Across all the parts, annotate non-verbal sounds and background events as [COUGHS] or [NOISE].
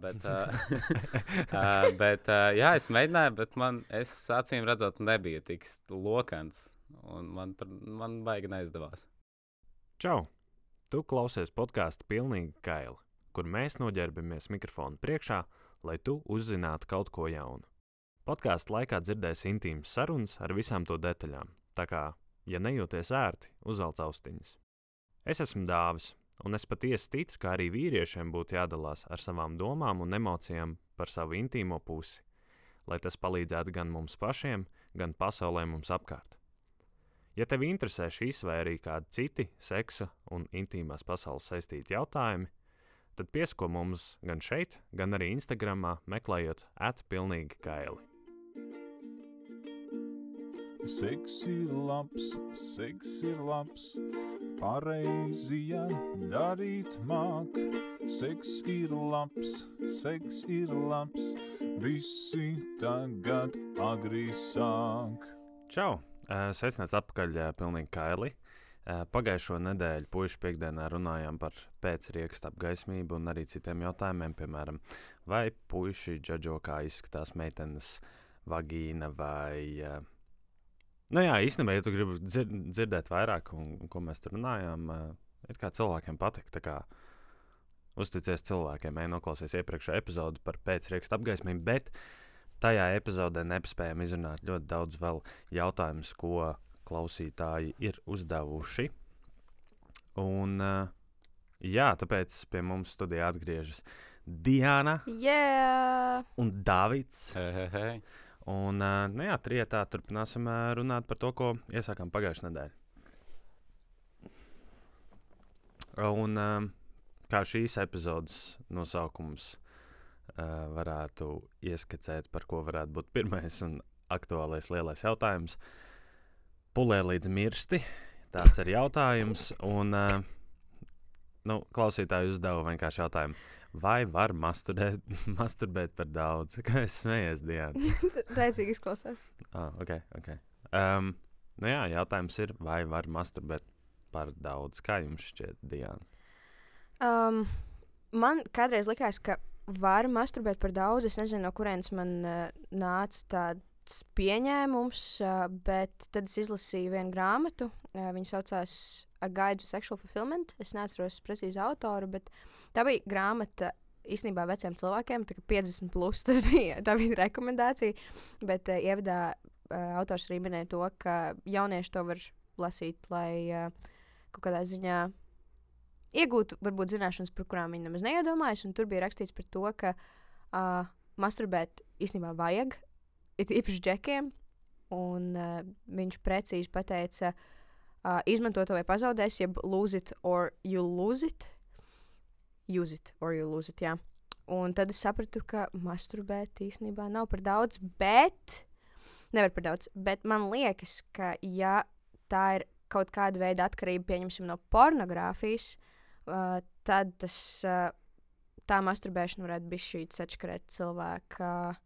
bet, [LAUGHS] uh, uh, bet uh, jā, es mēģināju, bet man, es acīm redzot, nebija tik lokans. Un man, man baigi neizdevās. Čau! Tu klausies podkāstu pilnīgi kaili, kur mēs noģērbamies mikrofonu priekšā, lai tu uzzinātu kaut ko jaunu. Podkāstu laikā dzirdēsi intīmas sarunas ar visām to detaļām, tā kā, ja nejūties ērti, uzvelc austiņas. Es esmu Dāvis, un es patiesi ticu, ka arī vīriešiem būtu jādalās ar savām domām un emocijām par savu intīmo pusi, lai tas palīdzētu gan mums pašiem, gan pasaulē mums apkārt. Ja tev interesē šīs vai arī kādi citi seksa un intīmās pasaules saistīti jautājumi, tad piesko mums gan šeit, gan arī Instagramā, meklējot atpilnīgi kaili. Seks ir labs, seks ir labs, pareizi, ja darīt māk. Seks ir labs, seks ir labs, visi tagad agri sāk. Čau! Sveicināts atpakaļ, pilnīgi kaili. Pagājušo nedēļu puikas piekdienā runājām par pēcriekstu apgaismību un arī citiem jautājumiem, piemēram, vai puiši džadžo, kā izskatās meitenes vagīna vai uh, Nu, jā, īstenībā, ja tu gribi dzir dzirdēt vairāk, un, un ko mēs tur runājām, ir kā cilvēkiem patīk. Kā uzticies cilvēkiem, ej noklausies iepriekšējā epizode par pēcrakstu apgaismību, bet tajā epizodē nespējam izrunāt ļoti daudz vēl jautājumus, ko klausītāji ir uzdevuši. Un, jā, tāpēc pie mums studijā atgriežas Diana yeah! un Davids. Hei, hei, hei. Un, nu jā, trietā turpināsim runāt par to, ko iesākām pagājušajā nedēļā. Un kā šīs epizodes nosaukums varētu ieskicēt, par ko varētu būt pirmais un aktuālais lielais jautājums. Pulē līdz mirsti. Tāds ir jautājums. Un, nu, klausītāji uzdeva vienkārši jautājumu vai var masturbēt, [LAUGHS] masturbēt par daudz? Kā es smējos, Diana? [LAUGHS] Reizīgi izklausās. Ah, ok, ok. Um, nu jā, jautājums ir, vai var masturbēt par daudz? Kā jums šķiet, Diana? Um, man kādreiz likās, ka var masturbēt par daudz. Es nezinu, no kurienes man uh, nāca tāds pieņēmums, bet tad es izlasīju vienu grāmatu. Viņa saucās A Guide to Sexual Fulfillment. Es neatceros precīzi autoru, bet tā bija grāmata īstenībā veciem cilvēkiem, tā 50 plus. Tas [LAUGHS] bija, tā bija rekomendācija. Bet uh, ievadā uh, autors arī minēja to, ka jaunieši to var lasīt, lai uh, kaut kādā ziņā iegūtu varbūt zināšanas, par kurām viņi nemaz neiedomājas. Tur bija rakstīts par to, ka uh, masturbēt īstenībā vajag, it īpaši džekiem. Un uh, viņš precīzi pateica, uh, izmanto to vai pazaudēs, jeb lose it or you lose it. Use it or you lose it, jā. Un tad es sapratu, ka masturbēt īstenībā nav par daudz, bet nevar par daudz. Bet man liekas, ka ja tā ir kaut kāda veida atkarība, pieņemsim, no pornogrāfijas, uh, tad tas, uh, tā masturbēšana varētu būt šī atšķirīga cilvēka uh,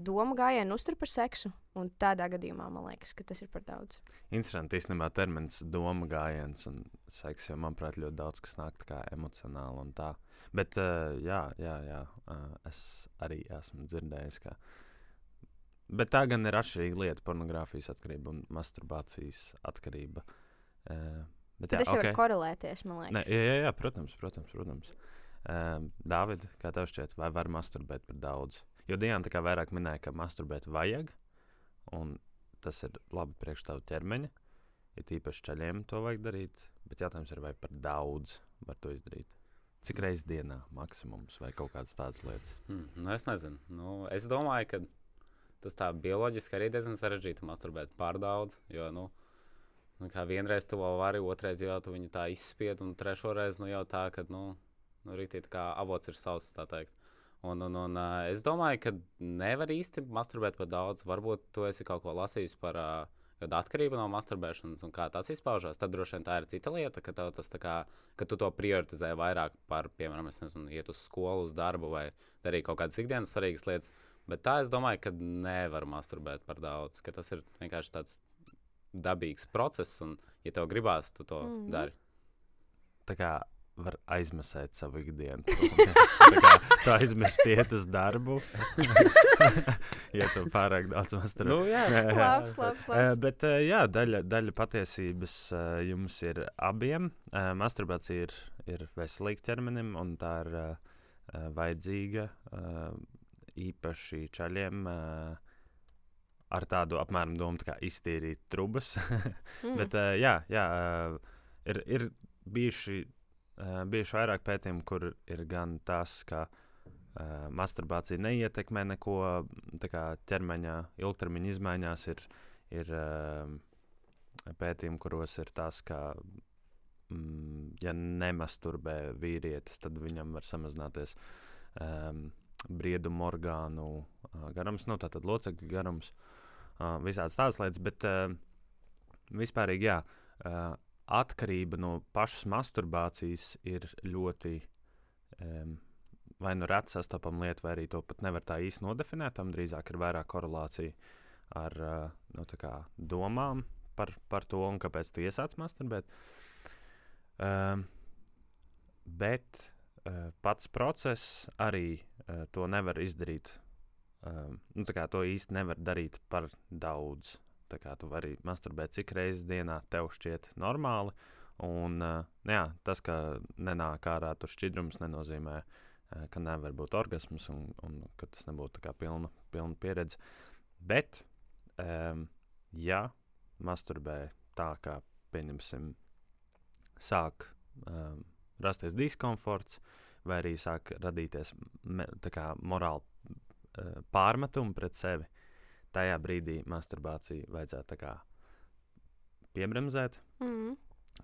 domu gājienu, uztver par seksu. Un tādā gadījumā man liekas, ka tas ir par daudz. Interesanti, īstenībā termins doma gājiens un seks jau, manuprāt, ļoti daudz kas nāk kā emocionāli un tā. Bet, uh, jā, jā, jā uh, es arī esmu dzirdējis, ka. Bet tā gan ir atšķirīga lieta - pornogrāfijas atkarība un masturbācijas atkarība. Uh, bet, jā, tas jau okay. var korelēties, man liekas. Ne, jā, jā, jā, protams, protams. protams. Uh, Dāvid, kā tev šķiet, vai var masturbēt par daudz? Jo Diana tā kā vairāk minēja, ka masturbēt vajag, un tas ir labi priekš tavu ķermeņa. Ir ja īpaši ceļiem to vajag darīt, bet jautājums ir, vai par daudz var to izdarīt. Cik reizes dienā maksimums vai kaut kādas tādas lietas? Hmm, nu es nezinu. Nu, es domāju, ka tas tā bioloģiski arī diezgan sarežģīti masturbēt pār daudz. Jo, nu, nu, kā vienreiz to vari, otrreiz jau tu viņu tā izspied, un trešo reizi nu, jau tā, ka nu, nu, rītī, kā avots ir savs. Un, un, un es domāju, ka nevar īsti masturbēt par daudz. Varbūt tu esi kaut ko lasījis par uh, atkarību no masturbēšanas un kā tas izpaužās. Tad droši vien tā ir cita lieta, ka, tas, kā, ka tu to prioritizē vairāk par, piemēram, nezinu, iet uz skolu, uz darbu vai darīt kaut kādas ikdienas svarīgas lietas. Bet tā es domāju, ka nevar masturbēt par daudz. Tas ir vienkārši tāds dabīgs process, un, ja tev gribās, tu to mm -hmm. dari. Tā kā var aizmasēt savu ikdienu. [LAUGHS] kā, tu aizmirsti iet uz darbu. [LAUGHS] ja tu pārāk daudz masturbē. Nu, jā. Labs, labs, Uh, labs. bet uh, jā, daļa, daļa patiesības uh, jums ir abiem. Masturbācija ir, ir veselīga ķermenim, un tā ir vajadzīga īpaši čaļiem. Ar tādu apmēram domu, tā kā iztīrīt trubas. [LAUGHS] Mm. Bet, uh, jā, jā ir, ir bijuši, uh, bijuši vairāk pētījumu, kur ir gan tas, ka uh, masturbācija neietekmē neko tā kā ķermeņa ilgtermiņa izmaiņās. Ir, ir uh, pētījumi, kuros ir tas, ka, mm, ja nemasturbē vīrietis, tad viņam var samazināties um, briedumu orgānu uh, garums, nu, tātad locekļu garums, uh, visādas tādas lietas. Bet uh, vispārīgi, jā, uh, atkarība no pašas masturbācijas ir ļoti um, vai nu reta sastopama lieta, vai arī to pat nevar tā īsti nodefinēt. Tam drīzāk ir vairāk korelācija ar uh, nu, domām par, par to, kāpēc tu iesāc masturbēt. Um, bet uh, pats process arī uh, to nevar izdarīt. Um, nu, to īsti nevar darīt par daudz. Tā kā tu vari masturbēt cik reizes dienā tev šķiet normāli. Un, jā, tas, ka nenāk ārā tur šķidrums, nenozīmē, ka nevar būt orgasms un, un ka tas nebūtu tā kā pilna, pilna pieredze. Bet, um, ja masturbē tā, kā pieņemsim, sāk um, rasties diskomforts, vai arī sāk radīties me, morāli uh, pārmetumi pret sevi, tajā brīdī masturbāciju vajadzētu piebremzēt. Mm.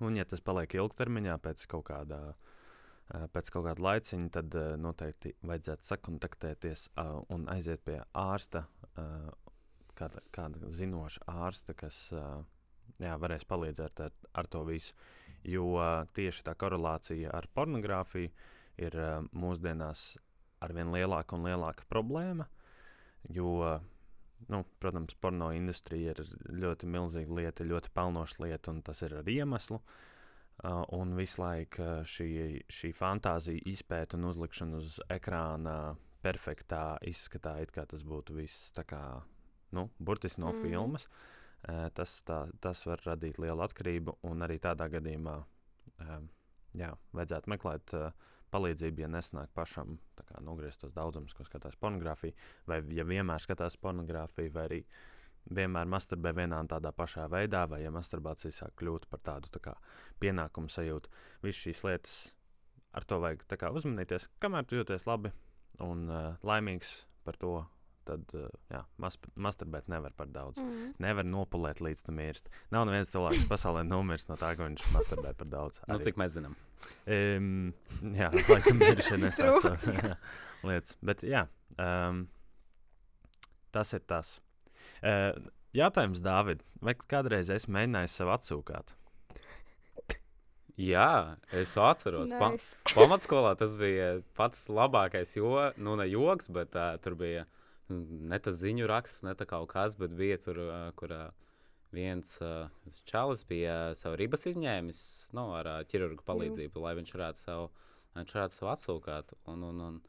Un, ja tas paliek ilgtermiņā, pēc kaut kāda, uh, pēc kaut kāda laiciņa, tad uh, noteikti vajadzētu sakontaktēties uh, un aiziet pie ārsta, kāda, kāda zinoša ārsta, kas jā, varēs palīdzēt ar, ar to visu. Jo tieši tā korelācija ar pornogrāfiju ir mūsdienās arvien lielāka un lielāka problēma. Jo, nu, protams, porno industrija ir ļoti milzīga lieta, ļoti pelnoša lieta, un tas ir ar iemeslu. Uh, un visu laiku uh, šī, šī fantāzija, izpēta un uzlikšana uz ekrāna perfektā izskatā, it kā tas būtu viss tā kā, nu, burtiski no mm. Filmas. Uh, tas, tā, tas var radīt lielu atkarību, un arī tādā gadījumā um, jā, vajadzētu meklēt uh, palīdzību, ja nesnāk pašam nogriezt tos daudzumus, ko skatās pornogrāfiju, vai ja vienmēr skatās pornogrāfiju, vai arī vienmēr masturbē vienā un tādā pašā veidā, vai ja masturbācija sāk kļūt par tādu tā kā, pienākumu sajūtu. Visas šīs lietas ar to vajag kā, uzmanīties, kamēr tu jūties labi un uh, laimīgs par to. Tad uh, jā, mas masturbēt nevar par daudz. Mm. Nevar nopulēt līdz tam mirst. Nav neviens cilvēks pasaulē nomirst no tā, ka viņš masturbē par daudz. Nu, cik mēs zinām. Um, jā, laikam ir [LAUGHS] tās savas [LAUGHS] lietas. Bet jā, um, tas ir tas. Uh, jautājums, Dāvid, vai kādreiz esi mēģinājis sev atsūkāt? Jā, es atceros. Pa, Nice. [LAUGHS] pamatskolā tas bija pats labākais, jo, nu, ne joks, bet uh, tur bija mm, ne tas ziņu raksts, ne tā kaut kas, bet bija tur, kur viens čalis bija savu ribas izņēmis nu, ar ķirurgu palīdzību, lai viņš varētu lai viņš varētu sev atsūkāt. Un, un, un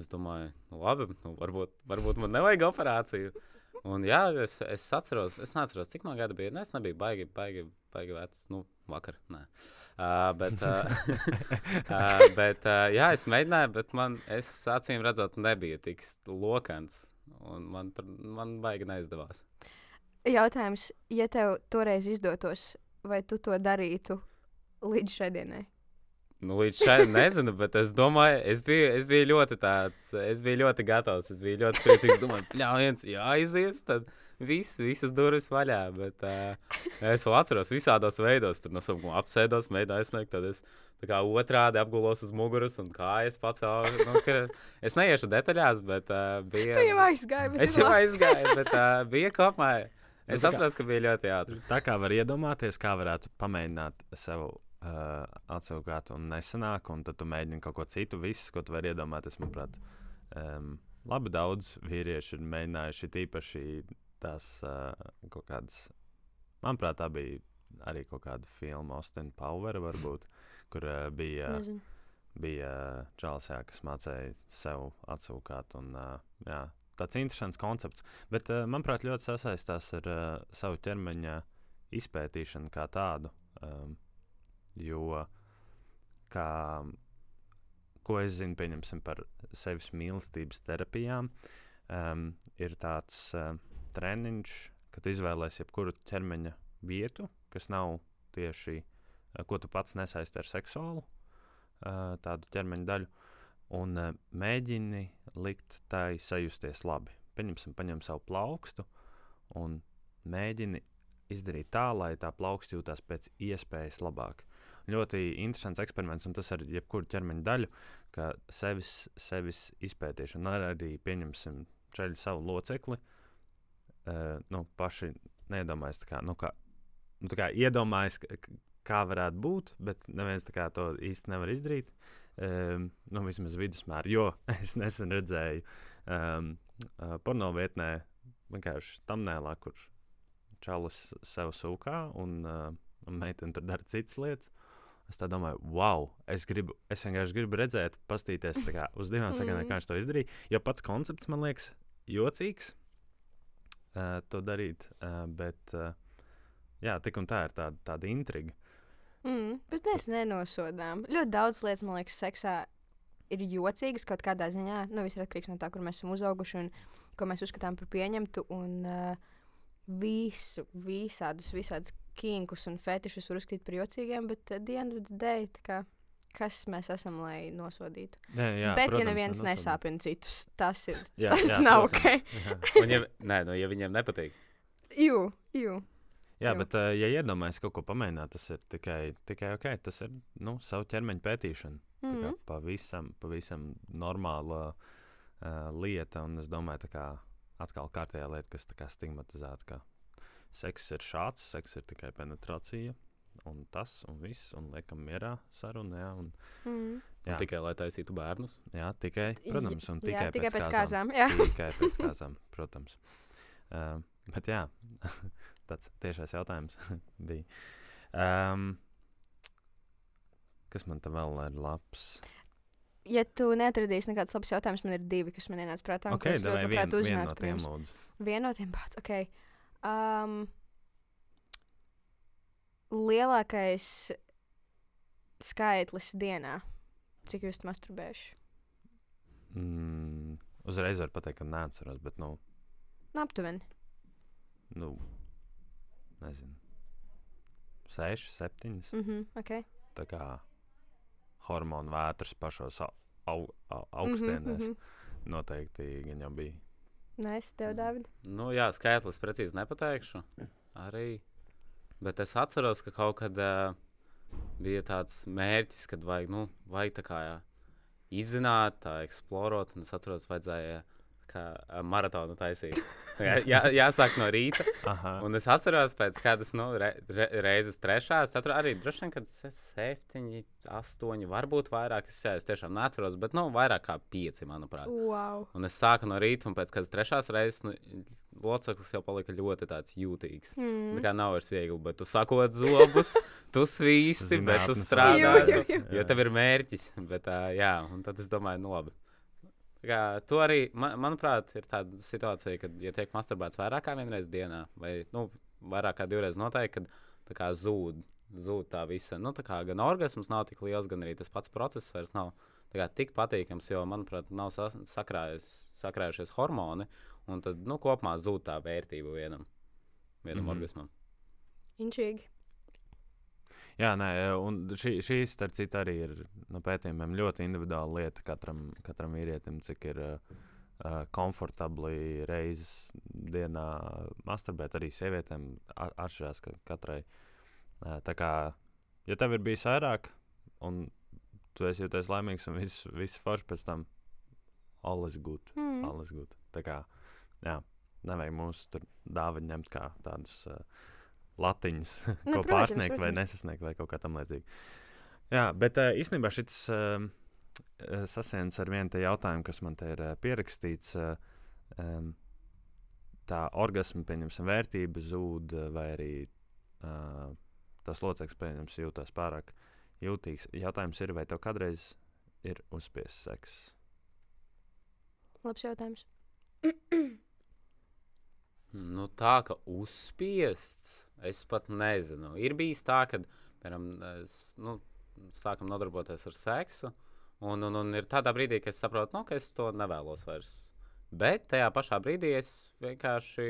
es domāju, nu, labi, nu, varbūt, varbūt man nevajag operāciju. Un, jā, es, es atceros, es neatceros, cik man gadi bija. Ne, es nebiju baigi, baigi, baigi vecs. Nu, vakar. Nē. Uh, bet, uh, [LAUGHS] uh, bet uh, jā, es mēģināju, bet man, es acīm redzot, nebija tik lokans. Un man, man baigi neizdevās. Jautājums, ja tev toreiz izdotos, vai tu to darītu līdz šai dienai? Nu, līdz šai nezinu, bet es domāju, es biju, es biju ļoti tāds, es biju ļoti gatavs. Es biju ļoti priecīgs. Domāju, pļāviens, jāizies, tad viss, visas durvis vaļā. Bet uh, es vēl atceros visādos veidos. Tur no sākuma apsēdos, mēģināju aizsniegt. Tad es tā kā otrādi apgulos uz muguras un kājas pacēlu. Nu, es neiešu detaļās, bet uh, bija. Tu jau aizgāji, bet Es jau aizgāju, bet uh, bija kopumā. Es Nu, kā- atceros, ka bija ļoti ātri. Tā kā var iedomāties, kā varētu pamēģināt sev uh, atsūkāt un nesanāk, un tad tu mēģini kaut ko citu. Viss, ko tu vari iedomāties, manuprāt, um, labi daudz vīriešu ir mēģinājuši tīpaši tās uh, kaut kādas. Manuprāt, tā bija arī kaut kāda filma, Austin Power, varbūt, kur uh, bija. Nezinu. bija čāls, jā, kas mācīja sev atsūkāt. Un, uh, jā, tāds interesants koncepts. Bet, uh, manuprāt, ļoti sasaistās ar uh, savu ķermeņa izpētīšanu kā tādu. Um, jo, kā, ko es zinu, pieņemsim par sevis mīlestības terapijām, um, ir tāds uh, treniņš, kad izvēlēsies jebkuru ķermeņa vietu, kas nav tieši uh, ko tu pats nesaisti ar seksuālu uh, tādu ķermeņa daļu, un uh, mēģini likt tai sajusties labi. Pieņemsim, paņem savu plaukstu un mēģini izdarīt tā, lai tā plauksta jūtas pēc iespējas labāk. Ļoti interesants eksperiments, un tas ar jebkuru ķermeņa daļu, ka sevis, sevis izpētīšana, arī pieņemsim ceļu savu locekli. Uh, nu, paši neiedomājas, kā, nu, kā, nu, kā iedomājas, kā varētu būt, bet neviens to īsti nevar izdarīt. Um, nu, vismaz vidusmēr, jo [LAUGHS] es nesen redzēju um, uh, porno vietnē, vienkārši tam nēlā, kur čalis sev sūkā un, uh, un meitene tur dara citas lietas. Es domāju, wow, es, gribu, es vienkārši gribu redzēt, paskatīties uz divām sekundēm, kā viņš to izdarīja. Jo pats koncepts man liekas jocīgs uh, to darīt, uh, bet uh, jā, tik un tā ir tāda, tāda intriga. Mm, bet mēs nenosodām. Ļoti daudz lietas, man liekas, seksā ir jocīgas kaut kādā ziņā. Nu, viss ir atkarīgs no tā, kur mēs esam uzauguši un ko mēs uzskatām par pieņemtu. Un, uh, visu, visādus, visādus kinkus un fetišus var uzskatīt par jocīgiem, bet uh, dienu dēļ, kas mēs esam, lai nosodītu. Jā, jā, bet, protams, ja neviens nesāpina citus, tas ir. Jā, tas jā, nav protams, ok. [LAUGHS] jā. Ja, nē, nu, ja viņiem nepatīk, Jū, jū. Jā, Jā. bet, uh, ja iedomājaties kaut ko pamēģināt, tas ir tikai, tikai ok. Tas ir nu, savu ķermeņa pētīšana. Mm. -hmm. Pavisam, pavisam normāla uh, lieta. Un es domāju, tā kā atkal kārtējā lieta, kas stigmatizēta, ka seks ir šāds, seks ir tikai penetrācija. Un tas, un viss, un liekam, mierā sarunā. Jā, un, Mm. jā, Un tikai lai taisītu bērnus. jā, tikai, protams, un Jā, tikai, tikai pēc kāzām. kāzām. Jā. Tikai pēc kāzām, [LAUGHS] protams. Uh, bet jā, [LAUGHS] tāds tiešais jautājums [LAUGHS] bija. Um, kas man te vēl ir labs? Ja tu neatradīsi nekādus labus jautājumus, man ir divi, kas man ienāca prātā. un Ok, kurus ļoti vien, vien no tiem lūdzu. Vienu no tiem pats, ok. Um, lielākais skaitlis dienā, cik jūs masturbējuši? Mm, uzreiz var pateikt, ka neatceros, bet, nu, Nu, aptuveni. nu nezinu, seši, septiņas. Mm -hmm, okay. Tā kā hormonu vētras pašos au, au, au, augstienēs. Mm Mhm, -hmm. Noteikti gan jau bija. Nē, tev, Dārvid. Nu, jā, skaitlis precīzi nepateikšu. Arī. Bet es atceros, ka kaut kad uh, bija tāds mērķis, kad vajag, nu, vajag tā kā jā, izzināt, tā eksplorot. Un es atceros, vajadzēja kā maratonu taisīt. [LAUGHS] Jā, jā, jāsāk no rīta. Aha. Un es atceros, pēc kādas nu, re, re, reizes trešās, atceros arī droši vien, kad es septiņi, astoņi, varbūt vairāk. Es, jā, es tiešām neatceros, bet nu, vairāk kā pieci, manuprāt. Wow. Un es sāku no rīta, un pēc kādas trešās reizes nu, loceklis jau palika ļoti jūtīgs. Mm. Tā kā nav vairs viegli, bet tu sakot zobus, [LAUGHS] tu svīsti, bet tu Zinātnes strādā. tu- Jū, jū, Jo tev ir mērķis. Bet, uh, jā, un tad es domāju, nu labi. Tā Kā, tu arī, man, manuprāt, ir tāda situācija, kad, ja tiek masturbēts vairāk kā vienreiz dienā, vai nu, vairāk kā divreiz noteikti, kad tā kā zūd, zūd tā visa. Nu, tā kā gan orgasms nav tik liels, gan arī tas pats process vairs nav tā kā, tik patīkams, jo, manuprāt, nav sakrājies- sakrājušies hormoni, un tad nu, kopumā zūd tā vērtība vienam, vienam mm. -hmm. orgasmam. Inčīgi. Jā, nē, un šī, šī starp citu, arī ir no pētījumiem ļoti individuāla lieta katram, katram vīrietim, cik ir uh, komfortabli reizes dienā masturbēt. Arī sievietēm a- atšķirās ka katrai. Tā kā, ja tev ir bijis vairāk, un tu esi jūties laimīgs, un viss vis forši pēc tam, alles good. Mm. Alles good. Tā kā, jā, nevajag mūs tur dāvana ņemt kā tādus uh, latiņus, [LAUGHS] Nu, ko protams, pārsniegt vai protams. nesasniegt, vai kaut kā tamlīdzīga. Jā, bet uh, īstenībā šis uh, sasienas ar vienu te jautājumu, kas man te ir uh, pierakstīts. Uh, um, tā orgasma, pieņemsim, vērtība zūd, vai arī uh, tas loceklis, pieņemsim, jūtas pārāk jūtīgs. Jautājums ir, vai tev kādreiz ir uzspiests seks? Labs jautājums. Nu, tā kā uzspiests, es pat nezinu. Ir bijis tā, ka es, nu, sākam nodarboties ar seksu, un, un, un ir tādā brīdī, ka es saprotu, nu, ka es to nevēlos vairs. Bet tajā pašā brīdī es vienkārši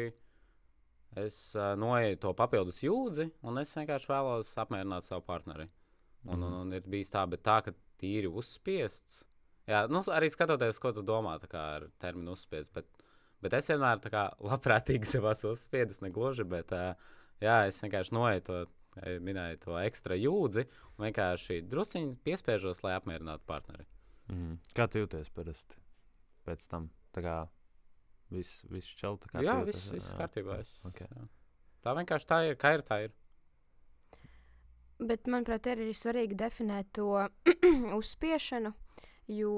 es, uh, noeju to papildus jūdzi, un es vienkārši vēlos apmierināt savu partneri. Un, un, un ir bijis tā, bet tā, ka tīri uzspiests. Jā, nu, arī skatoties, ko tu domā ar terminu uzspiests. Bet, bet es vienmēr tā kā labprātīgi [LAUGHS] sev esmu uzspiedis, ne gluži, bet uh, jā, es vienkārši noeju to, minēju, to ekstra jūdzi un vienkārši drusciņi piespiežos, lai apmierinātu partneri. Mm. Kā tu jūties parasti pēc tam? Tā kā viss vis čelta. kā Jā, viss, viss kārtībā. Es, ok. jā. Tā vienkārši tā ir, kā ir, tā ir. Bet, manuprāt, ir arī svarīgi definēt to [CLEARS THROAT] uzspiešanu, jo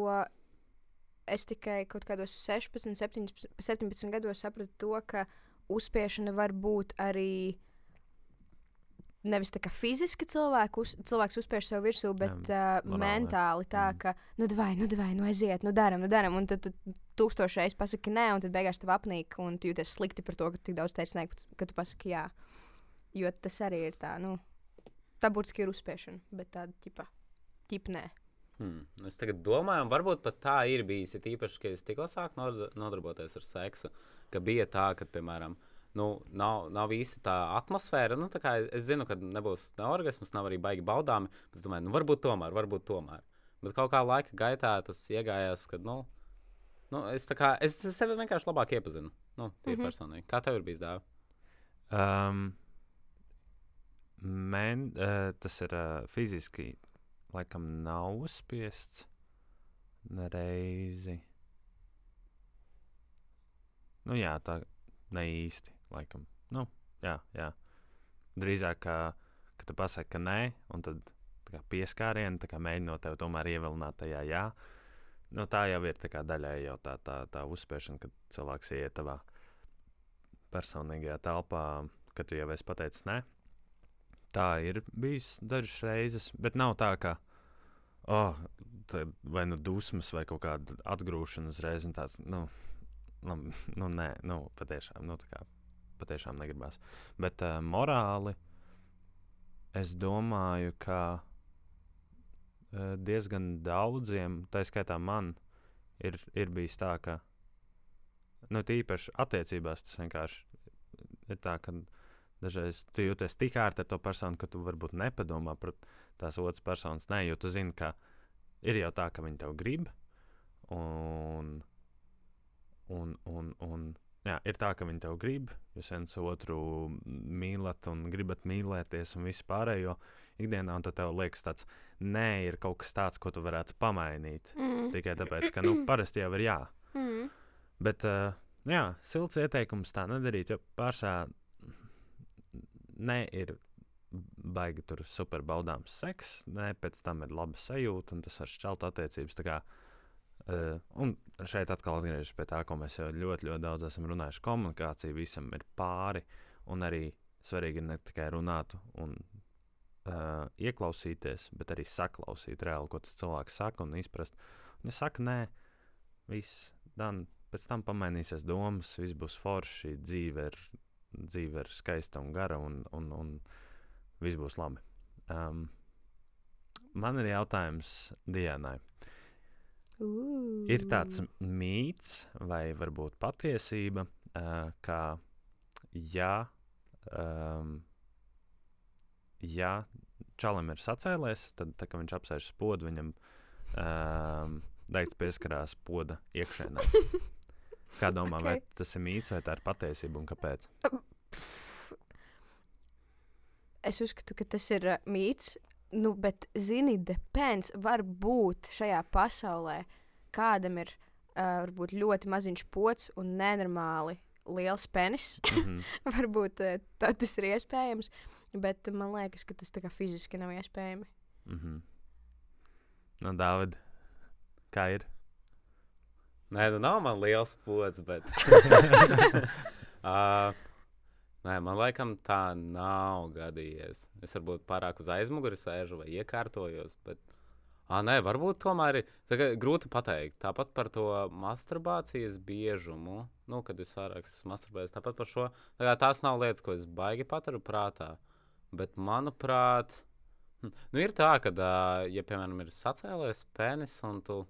es tikai kaut kādos 16, 17, 17 gados sapratu to, ka uzspiešana var būt arī nevis tā kā fiziski cilvēku, uz, cilvēks uzspiež sev virsū, bet uh, morāli. mentāli tā, Mm. ka, nu, vai, nu, vai, nu, aiziet, nu, daram, nu, daram, un tad tu tūkstoši reizes pasaki nē, un tad beigās tev apnīk, un tu jūties slikti par to, ka tu tik daudz teici nē, ka tu pasaki jā. Jo tas arī ir tā, nu, tā būtiski ir uzspiešana, bet tāda tipa, tipa nē. Hmm. Es tagad domāju, varbūt pat tā ir bijis. Ir īpaši, ka es tikko sāku nod- nodarboties ar seksu, ka bija tā, ka, piemēram, nu, nav, nav īsti tā atmosfēra. Nu, tā kā es zinu, ka nebūs ne orgasms, nav arī baigi baudāmi. bet Es domāju, nu, varbūt tomēr, varbūt tomēr. Bet kaut kā laika gaitā tas iegājās, ka, nu, nu es, tā kā, es sevi vienkārši labāk iepazinu. Nu, tie mm -hmm. personīgi. Kā tev ir bijis dāvā? Um, men, uh, tas ir uh, fiziski, laikam, nav uzspiests nereizi. Nu, jā, tā ne īsti, laikam. Nu, jā, jā. Drīzāk, ka, ka tu pasaki, ka nē, un tad kā pieskārieni, tā kā mēģinot tev tomēr ievilināt tajā jā. Nu, tā jau ir tā daļai jau tā, tā, tā uzspiešana, kad cilvēks iet tavā personīgajā telpā, kad tu jau esi pateicis nē. Tā ir bijis dažas reizes, bet nav tā, ka oh, tā vai nu dusmas, vai kaut kāda atgrūšana uzreiz. Tāds, nu, nu, nu, nē, nu, patiešām, nu, kā, patiešām negribās. Bet uh, morāli es domāju, ka uh, diezgan daudziem, tā skaitā man, ir, ir bijis tā, ka nu, tīpaši attiecībās tas vienkārši ir tā, ka dažreiz tu jūties tik ērti ar to personu, ka tu varbūt nepadomā par tās otras personas. Nē, jo tu zini, ka ir jau tā, ka viņi tev grib. Un, un, un, un jā, ir tā, ka viņi tev grib. Jūs viens otru mīlat un gribat mīlēties un visu pārējo ikdienā. Un tad tev liekas, tāds nē, ir kaut kas tāds, ko tu varētu pamainīt. Mm. Tikai tāpēc, ka nu, parasti jau ir jā. Mm. Bet, uh, jā, silts ieteikums tā nedarīt, jo pārsvarā ne ir baigi tur super baudāms seks, ne pēc tam ir laba sajūta, un tas var šķelt attiecības. Kā, uh, un šeit atkal atgriežas pie tā, ko mēs jau ļoti, ļoti daudz esam runājuši. Komunikācija visam ir pāri, un arī svarīgi ir ne tikai runāt un uh, ieklausīties, bet arī saklausīt reāli, ko tas cilvēks saka, un izprast. Un, ja saka, nē, viss, dan, pēc tam pamainīsies domas, viss būs forši, dzīve ir, dzīve ir skaista un gara, un, un, un viss būs labi. Um, man ir jautājums Dienai. Uh. Ir tāds mīts, vai varbūt patiesība, uh, ka ja, um, ja čalam ir sacēlēs, tad, tā, kad viņš apsēž uz podu, viņam um, daigts pieskarās poda iekšēnē. [LAUGHS] Kā domā, okay. vai tas ir mīts vai tā ir patiesība un kāpēc? Es uzskatu, ka tas ir uh, mīts. Nu, bet, zini, depends. Var būt šajā pasaulē kādam ir uh, varbūt ļoti maziņš pots un nenormāli liels penis. Mm -hmm. [LAUGHS] varbūt uh, tas ir iespējams. Bet uh, man liekas, ka tas fiziski nav iespējami. Mm -hmm. Nu, Dāvid, kā ir? Nē, nu nav man liels pods, bet. uh, [LAUGHS] [LAUGHS] nē, man laikam tā nav gadījies. Es varbūt pārāk uz aizmuguri sēžu vai iekārtojos. Bet... Ah, nē, varbūt tomēr ir grūti pateikt. Tāpat par to masturbācijas biežumu, nu, kad es vairāk esmu masturbējis, tāpat par šo. Tā tās nav lietas, ko es baigi paturu prātā. Bet, manuprāt, hm, nu, ir tā, ka, ja, piemēram, ir sacēlies penis un tu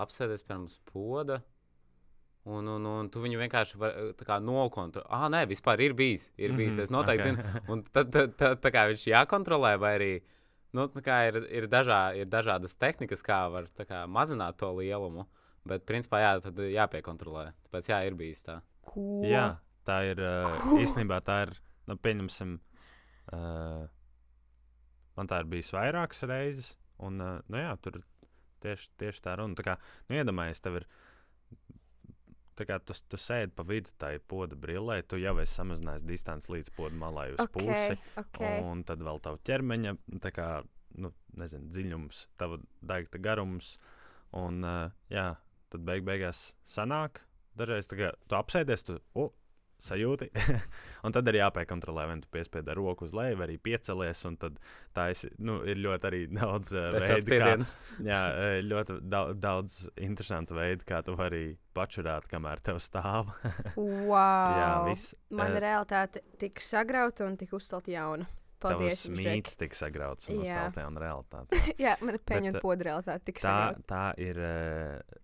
apsēdies pie mums poda. Un, un, un tu viņu vienkārši nokontrolē. Ah, nē, vispār ir bijis. Ir bijis. Es noteikti Mhm, ok. zinu. Un tad, tad, tad tā kā viņš jākontrolē, vai arī nu, tā kā ir, ir, dažā, ir dažādas tehnikas, kā var kā, mazināt to lielumu. Bet, principā, jā, tad jāpiekontrolē. Tāpēc, jā, ir bijis tā. Ko? Jā, tā ir uh, īstenībā tā ir. Nu, pieņemsim, uh, man tā ir bijis vairākas reizes, un uh, nu, jā, tur tieši, tieši tā runa. Tā kā, nu, iedomājies, tev ir. Kā tu, tu sēdi pa vidu tai poda brillē, tu jau esi samazinājis distanci līdz poda malai uz Ok, pusi. ok. Un tad vēl tā ķermeņa, kā, nu, nezinu, dziļums, tava daigta garums. Un, uh, jā, tad beig beigās sanāk. Dažreiz kā tu apsēdies, tu oh, sajūti. [LAUGHS] un tad ir jāpiekontrolē, vai nu tu piespiedi ar roku uz leju, vai arī piecelies. Un tad tā esi, nu, ir ļoti arī daudz ir veidu, kā, [LAUGHS] jā, eh, ļoti daudz, daudz interesantu veidu, kā tu vari pačurāt, kamēr tev stāv. [LAUGHS] Wow. jā, viss. Mana eh, realitāte tika sagrauta un tika uzcelta jauna. Paldies. Tavs mīts tika sagrauts un Jā. uzcelta jauna realitāte. Jā, mana peņu Bet, un eh, poda realitāte tika tā, sagrauta. tā ir uh,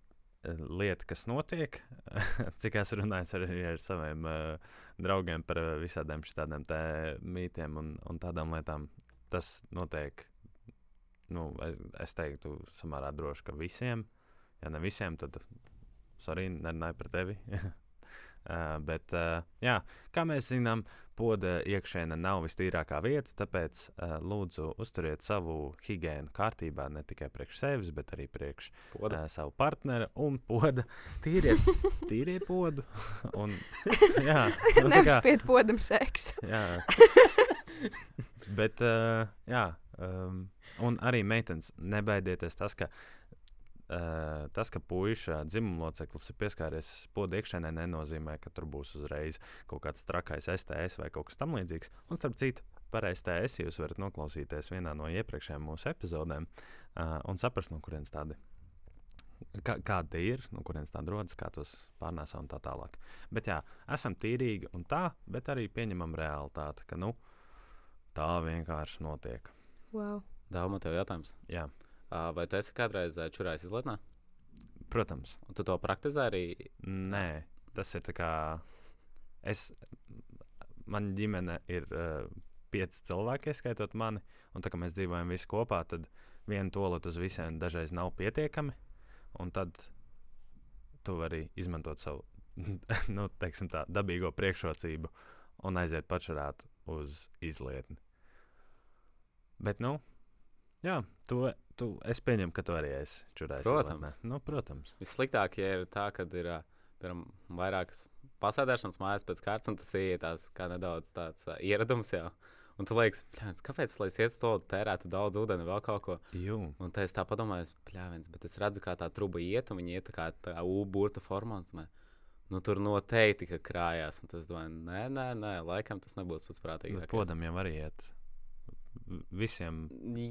lieta, kas notiek. [LAUGHS] Cik es runāju ar, arī ar saviem uh, draugiem par uh, visādiem šādiem mītiem un, un tādām lietām, tas notiek. Nu, es, es teiktu, samērā droši, ka visiem, ja ne visiem, tad sorry, nerunāju par tevi. [LAUGHS] Uh, bet, uh, jā, kā mēs zinām, poda iekšēne nav vistīrākā vieta, tāpēc uh, lūdzu uzturiet savu higiēnu kārtībā ne tikai priekš sevis, bet arī priekš Poda. uh, savu partneri un poda. Tīriet, tīriet podu. [LAUGHS] Un, [LAUGHS] jā, nu, Neapspied podam seksu. jā. [LAUGHS] Bet, uh, jā, um, un arī meitenes, nebaidieties tas, ka. Uh, tas, ka puika dzimuma loceklis ir pieskāries poda iekšēnē, nenozīmē, ka tur būs uzreiz kaut kāds trakais STS vai kaut kas tamlīdzīgs. Un, starp citu, par STS jūs varat noklausīties vienā no iepriekšējām mūsu epizodēm uh, un saprast, no kurienes tādi kā, kāda ir, no kurienes tāda rodas, kā tos pārnēsā un tā tālāk. Bet jā, esam tīrīgi un tā, bet arī pieņemam realitāti, ka nu, tā vienkārši notiek. Wow. Dāvā, man tev jautājums. Jā, Ā, Vai tu esi kādreiz čurājis izlietnē? protams, Un tu to praktizē arī? nē, tas ir tā kā es, man ģimene ir uh, pieci cilvēki, ieskaitot mani, un tā kā mēs dzīvojam visi kopā, tad viena toaleta uz visiem dažreiz nav pietiekami, un tad tu vari izmantot savu [LAUGHS] nu, tā, dabīgo priekšrocību un aiziet pačurāt uz izlietni. Bet, nu, jā, to, tu, es pieņemu, ka tu arī esi čurājis. Protams. Nu, protams. Vissliktāk, ja ir tā, ka ir ā, piemēram, vairākas pasēdēšanas mājas pēc kārtas, un tas ietās kā nedaudz tāds uh, ieradums jau. Un tu liekas, "Bļāviens, kāpēc, lai es ietu to tērētu daudz ūdeni, vēl kaut ko. Jū. Un tā es tā domāju, pļāviens, bet es redzu, kā tā truba iet, un viņi iet kā tā U-burta formā. Nu, tur noteikti krājās. Un tas domāju, nē, nē, nē, laikam tas nebūs pats Bet prātīgākais. podam jau arī iet. Visiem,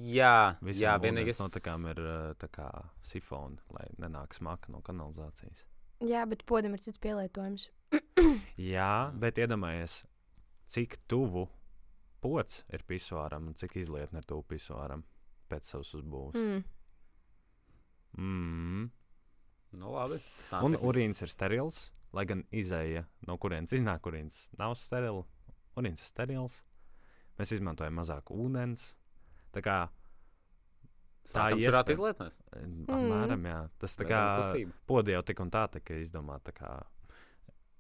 Jā, visiem jā vienīgais notekām ir tā kā sifoni, lai nenāk smaka no kanalizācijas. Jā, bet podam ir cits pielietojums. [COUGHS] Jā, bet iedomājies, cik tuvu pots ir pisuāram un cik izlietne ir tuvu pisuāram pēc savas uzbūves. Mm. Mm. Nu, labi. Un Sāpīgi. urīns ir sterils, lai gan izēja no kurienes iznāk urīns nav sterils. Urīns ir sterils. Mēs izmantojam mazāk ūdens. Tā kā tā čurāt iespēja- izlietnēs. apmēram, jā. Tas tā kā podi jau tik un tā tika izdomāta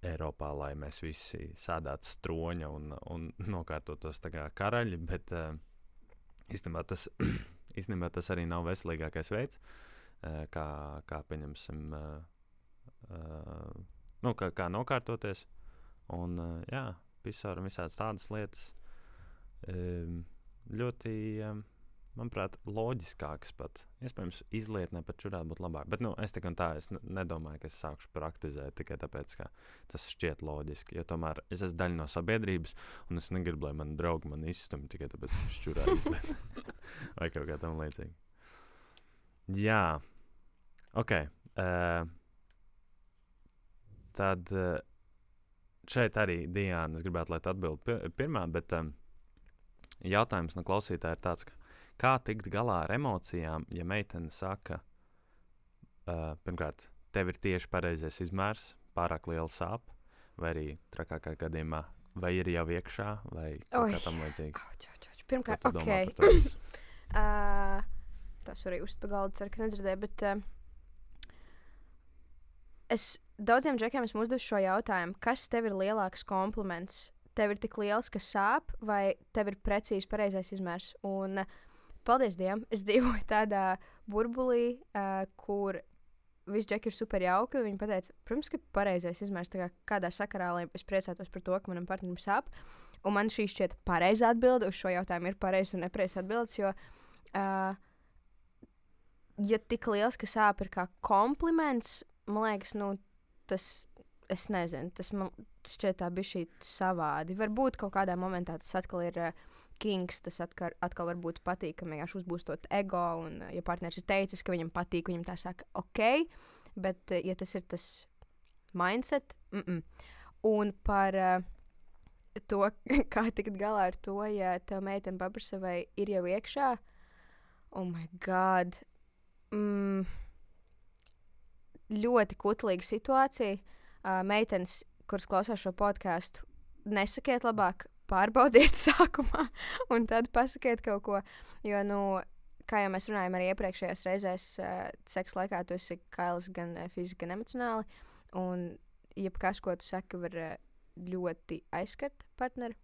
Eiropā, lai mēs visi sādātu stroņa un, un [LAUGHS] nokārtotos kā karaļi, bet uh, īstenībā, tas, [CLEARS THROAT] īstenībā tas arī nav veselīgākais veids, uh, kā, kā pieņemsim, uh, uh, nu, kā, kā nokārtoties. Un, uh, jā, pisāri un visādas tādas lietas ļoti, um, manuprāt, loģiskākas pat. Iespējams, izlietnē pat čurāt būtu labāk. Bet, nu, es tik un tā, es ne- nedomāju, ka es sākšu praktizēt tikai tāpēc, ka tas šķiet loģiski. Jo tomēr es esmu daļa no sabiedrības, un es negribu, lai mani draugi mani izstumj tikai tāpēc, ka viņš čurā izlietnē. [LAUGHS] Vai kaut kā tam līdzīga. Jā, ok. Uh, tad uh, šeit arī Diana, es gribētu, lai tu atbildētu pi pirmā, bet um, jautājums no klausītāja ir tāds, kā tikt galā ar emocijām, ja meitene saka, uh, pirmkārt, tev ir tieši pareizais izmērs, pārāk liela sāpe, vai arī trakākā gadījumā, vai ir jau iekšā, vai kaut kā tam līdzīga. Pirmkārt, ok. Uh, [LAUGHS] tas arī uzspēlēja galdu, ceru, ka nedzirdēju. Bet uh, es daudziem džekiem esmu uzdevis šo jautājumu, kas tev ir lielāks kompliments? Tev ir tik liels, ka sāp, vai tev ir precīzi pareizais izmērs? Un, uh, paldies Dievam, es [LAUGHS] dzīvoju tādā burbulī, uh, kur visi džeki ir super jauki. un Viņi teica, protams, ka pareizais izmērs kā kādā sakarā, lai es priecātos par to, ka manam partnerim sāp. Un man šī šķiet pareizā atbilde uz šo jautājumu ir pareiza un nepareiza atbildes. Jo, uh, ja tik liels, ka sāp ir kā kompliments, man liekas, nu, tas, es nezinu, tas man šķiet tā bija šī savādi. Varbūt kaut kādā momentā tas atkal ir. Uh, Kings, tas atkal, atkal var būt patīkami, vienkārši uzbūstot ego. Un, uh, ja partneris ir teicis, ka viņam patīk, viņam tā saka, ok, bet, uh, ja tas ir tas mindset, mm -mm. un par uh, to, [LAUGHS] kā tikt galā ar to, ja tev meitene paprasa, vai ir jau iekšā. Oh, my God! Mm, ļoti kutlīga situācija. Uh, meitenes, kuras klausās šo podkāstu, nesakiet labāk, pārbaudiet [LAUGHS] sākumā, un tad pasakiet kaut ko. Jo, nu, kā jau mēs runājām arī iepriekšējās reizēs, uh, seksa laikā tu esi kails gan uh, fiziski, gan emocionāli. Un jebkas, ko tu saki, var uh, ļoti aizskart partneri.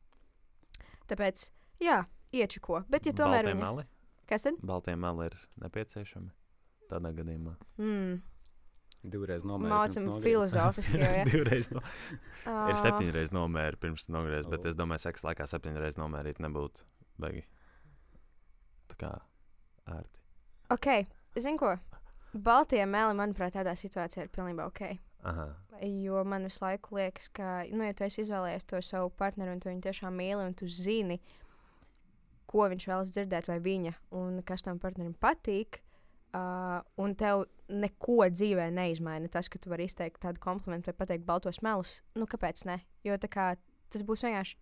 Tāpēc, jā, iečiko. Bet, ja tomēr Baltie viņa... meli? Kas tad? Baltie meli ir nepieciešami tādā gadījumā. Mm. Divreiz nomērīt. Mācām filozofiski. jau, [LAUGHS] Ja? Divreiz no, [LAUGHS] ir septiņas reizes nomērīt pirms nogriezt, bet es domāju, seksa laikā septiņas reizes nomērīt nebūtu baigi. Tā kā ērti. Ok, zinu ko. Baltie meli, manuprāt, tādā situācijā ir pilnībā ok. Aha. Jo man visu laiku liekas, ka, nu, ja tu esi izvēlējies to savu partneri un tu viņu tiešām mīli un tu zini, ko viņš vēlas dzirdēt, vai viņa, un kas tam partnerim patīk, uh, un tev neko dzīvē neizmaina tas, ka tu vari izteikt tādu komplimentu vai pateikt baltos melus, nu, kāpēc ne? Jo kā tas būs vienkārši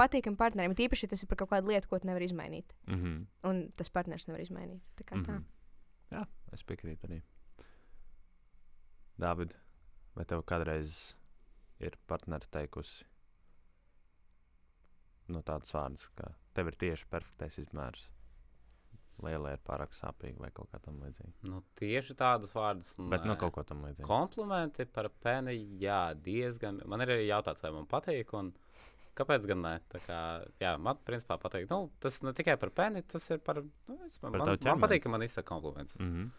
patīkami partnerim, tīpaši, ja tas ir par kaut kādu lietu, ko tu nevari izmainīt, Mm -hmm. un tas partneris nevar izmainīt. Tā kā tā. Mhm. Jā, es piekrītu arī. Dāvid, vai tev kādreiz ir partneri teikusi nu, tādas vārdas, ka tev ir tieši perfektais izmērs? Liela ir pārāk sāpīga vai kaut kā tam līdzīga. Nu, tieši tādas vārdas. Bet nu kaut ko tam līdzīgu. Komplimenti par peni, jā, diezgan. Man ir arī jautāts, vai man patīk. Un... Kāpēc gan ne? Tā kā, jā, man principā patīk. Nu, tas ne tikai par peni, tas ir par. Nu, es, man, Par man, man patīk, ka man izsaka kompliments. Mm -hmm.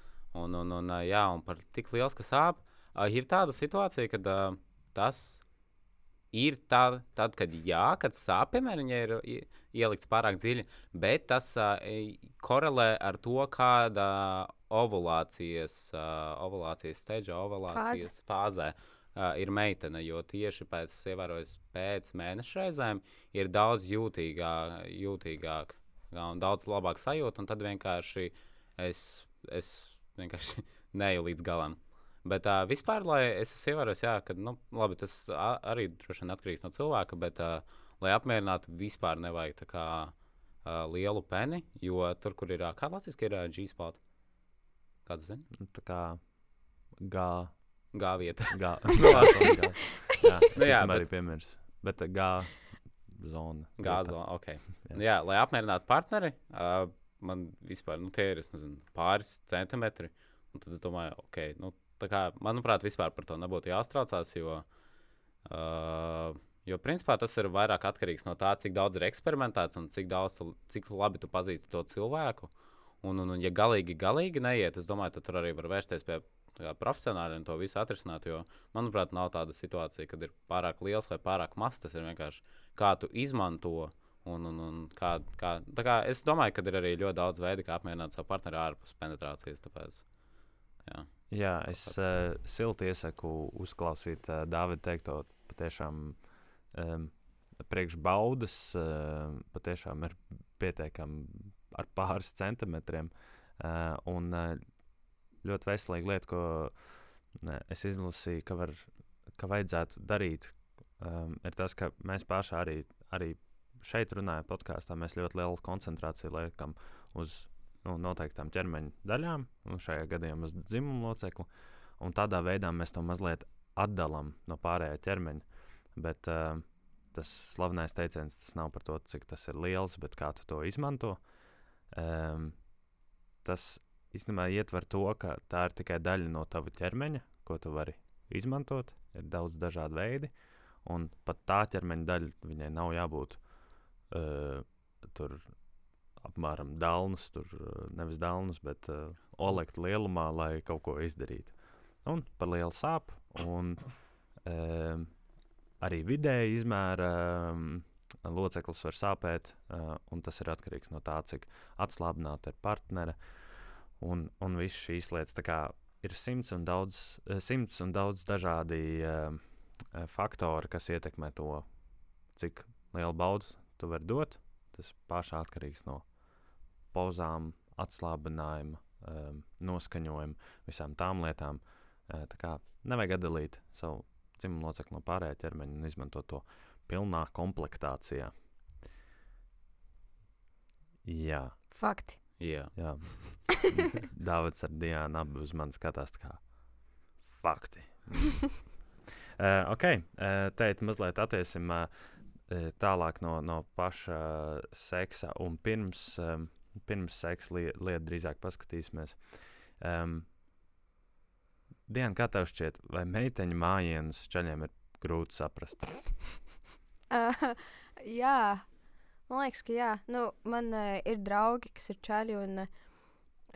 Un, un, un, jā, un par tik liels, ka sāp. Uh, ir tāda situācija, kad uh, tas ir tā, tad, kad jā, kad sāp, piemēram, viņa ir ielikts pārāk dziļi, bet tas uh, korelē ar to, kāda ovulācijas, uh, ovulācijas steidža, ovulācijas fāzē. Uh, ir meitene, jo tieši pēc, es ievēroju, pēc mēneša reizēm ir daudz jūtīgāk, jūtīgāk un daudz labāk sajūta. Un tad vienkārši es, es vienkārši [LAUGHS] neju līdz galam. Bet uh, vispār, lai es esmu ievērojis, jā, ka nu, labi, tas arī droši vien atkarīgs no cilvēka, bet, uh, lai apmierinātu, vispār nevajag tā kā uh, lielu peni, jo tur, kur ir, uh, kā Latvijas ir uh, G-spot, kāds zina, Nu, Tā kā gā, G vieta. gā, gā, gā. Jā, Nu jā, bet- arī piemērs. Bet gā zona. Gāzo, vieta. ok. Jā. Jā. lai apmierinātu partneri, uh, man vispār nu, tie ir es nezinu, pāris centimetri. Un tad es domāju, ok, nu, kā, manuprāt, vispār par to nebūtu jāstraucās, jo, uh, jo principā tas ir vairāk atkarīgs no tā, cik daudz ir eksperimentēts un cik, daudz, tu, cik labi tu pazīsti to cilvēku. Un, un, un ja galīgi, galīgi neiet, es domāju, tad tur arī var vērsties pie kā profesionāļiem to visu atrisināt. Jo, manuprāt, nav tāda situācija, kad ir pārāk liels vai pārāk mazs. Tas ir vienkārši kā tu izmanto. Un, un, un kā, kā, kā es domāju, ka ir arī ļoti daudz veidu, kā apmierināt savu partneri ārpus penetrācijas. Tāpēc, jā. Jā, es uh, silti iesaku uzklausīt uh, Dāvidu teikto. Patiešām um, priekšbaudas uh, patiešām ir pietiekami ar pāris centimetriem. Uh, un uh, ļoti veselīga lieta, ko ne, es izlasīju, ka, var, ka vajadzētu darīt. Um, ir tas, ka mēs paši arī, arī šeit runājam, podkāstā, mēs ļoti lielu koncentrāciju liekam uz nu, noteiktām ķermeņa daļām, un šajā gadījumā uz dzimumu locekli. Un tādā veidā mēs to mazliet atdalām no pārējā ķermeņa. Bet uh, tas slavenais teiciens, tas nav par to, cik tas ir liels, bet kā tu to izmanto. Um, tas īstenībā ietver to, ka tā ir tikai daļa no tava ķermeņa, ko tu vari izmantot. Ir daudz dažādu veidu, un pat tā ķermeņa daļa viņai nav jābūt uh, tur apmēram dālnas, tur uh, nevis dālnas, bet uh, olekta lielumā, lai kaut ko izdarītu. Un par lielu sāpju, un um, arī vidēji izmēra um, loceklis var sāpēt, uh, un tas ir atkarīgs no tā, cik atslābināta ir partnere. Un, un visas šīs lietas. Tā kā ir simts un daudz, eh, simts un daudz dažādi uh, faktori, kas ietekmē to, cik lielu baudu tu vari dot. Tas pašā atkarīgs no pozām, atslābinājuma, um, noskaņojuma, visām tām lietām. Uh, tā kā nevajag atdalīt savu dzimumu locekli no pārējā ķermeņa un izmantot to pilnā komplektācijā. Jā. Fakti. Jā. Jā. [LAUGHS] Dāvids ar Diānu abi uz mani skatās kā fakti. [LAUGHS] uh, ok, uh, teikt, mazliet attiesim uh, tālāk no, no paša uh, seksa un pirms, um, pirms seksa li lietu drīzāk paskatīsimies. Um, Diana, kā tev šķiet, vai meiteņu mājienus čaļiem ir grūti saprast? uh, [LAUGHS] jā, Man liekas, ka jā, nu, man uh, ir draugi, kas ir čaļi, un uh,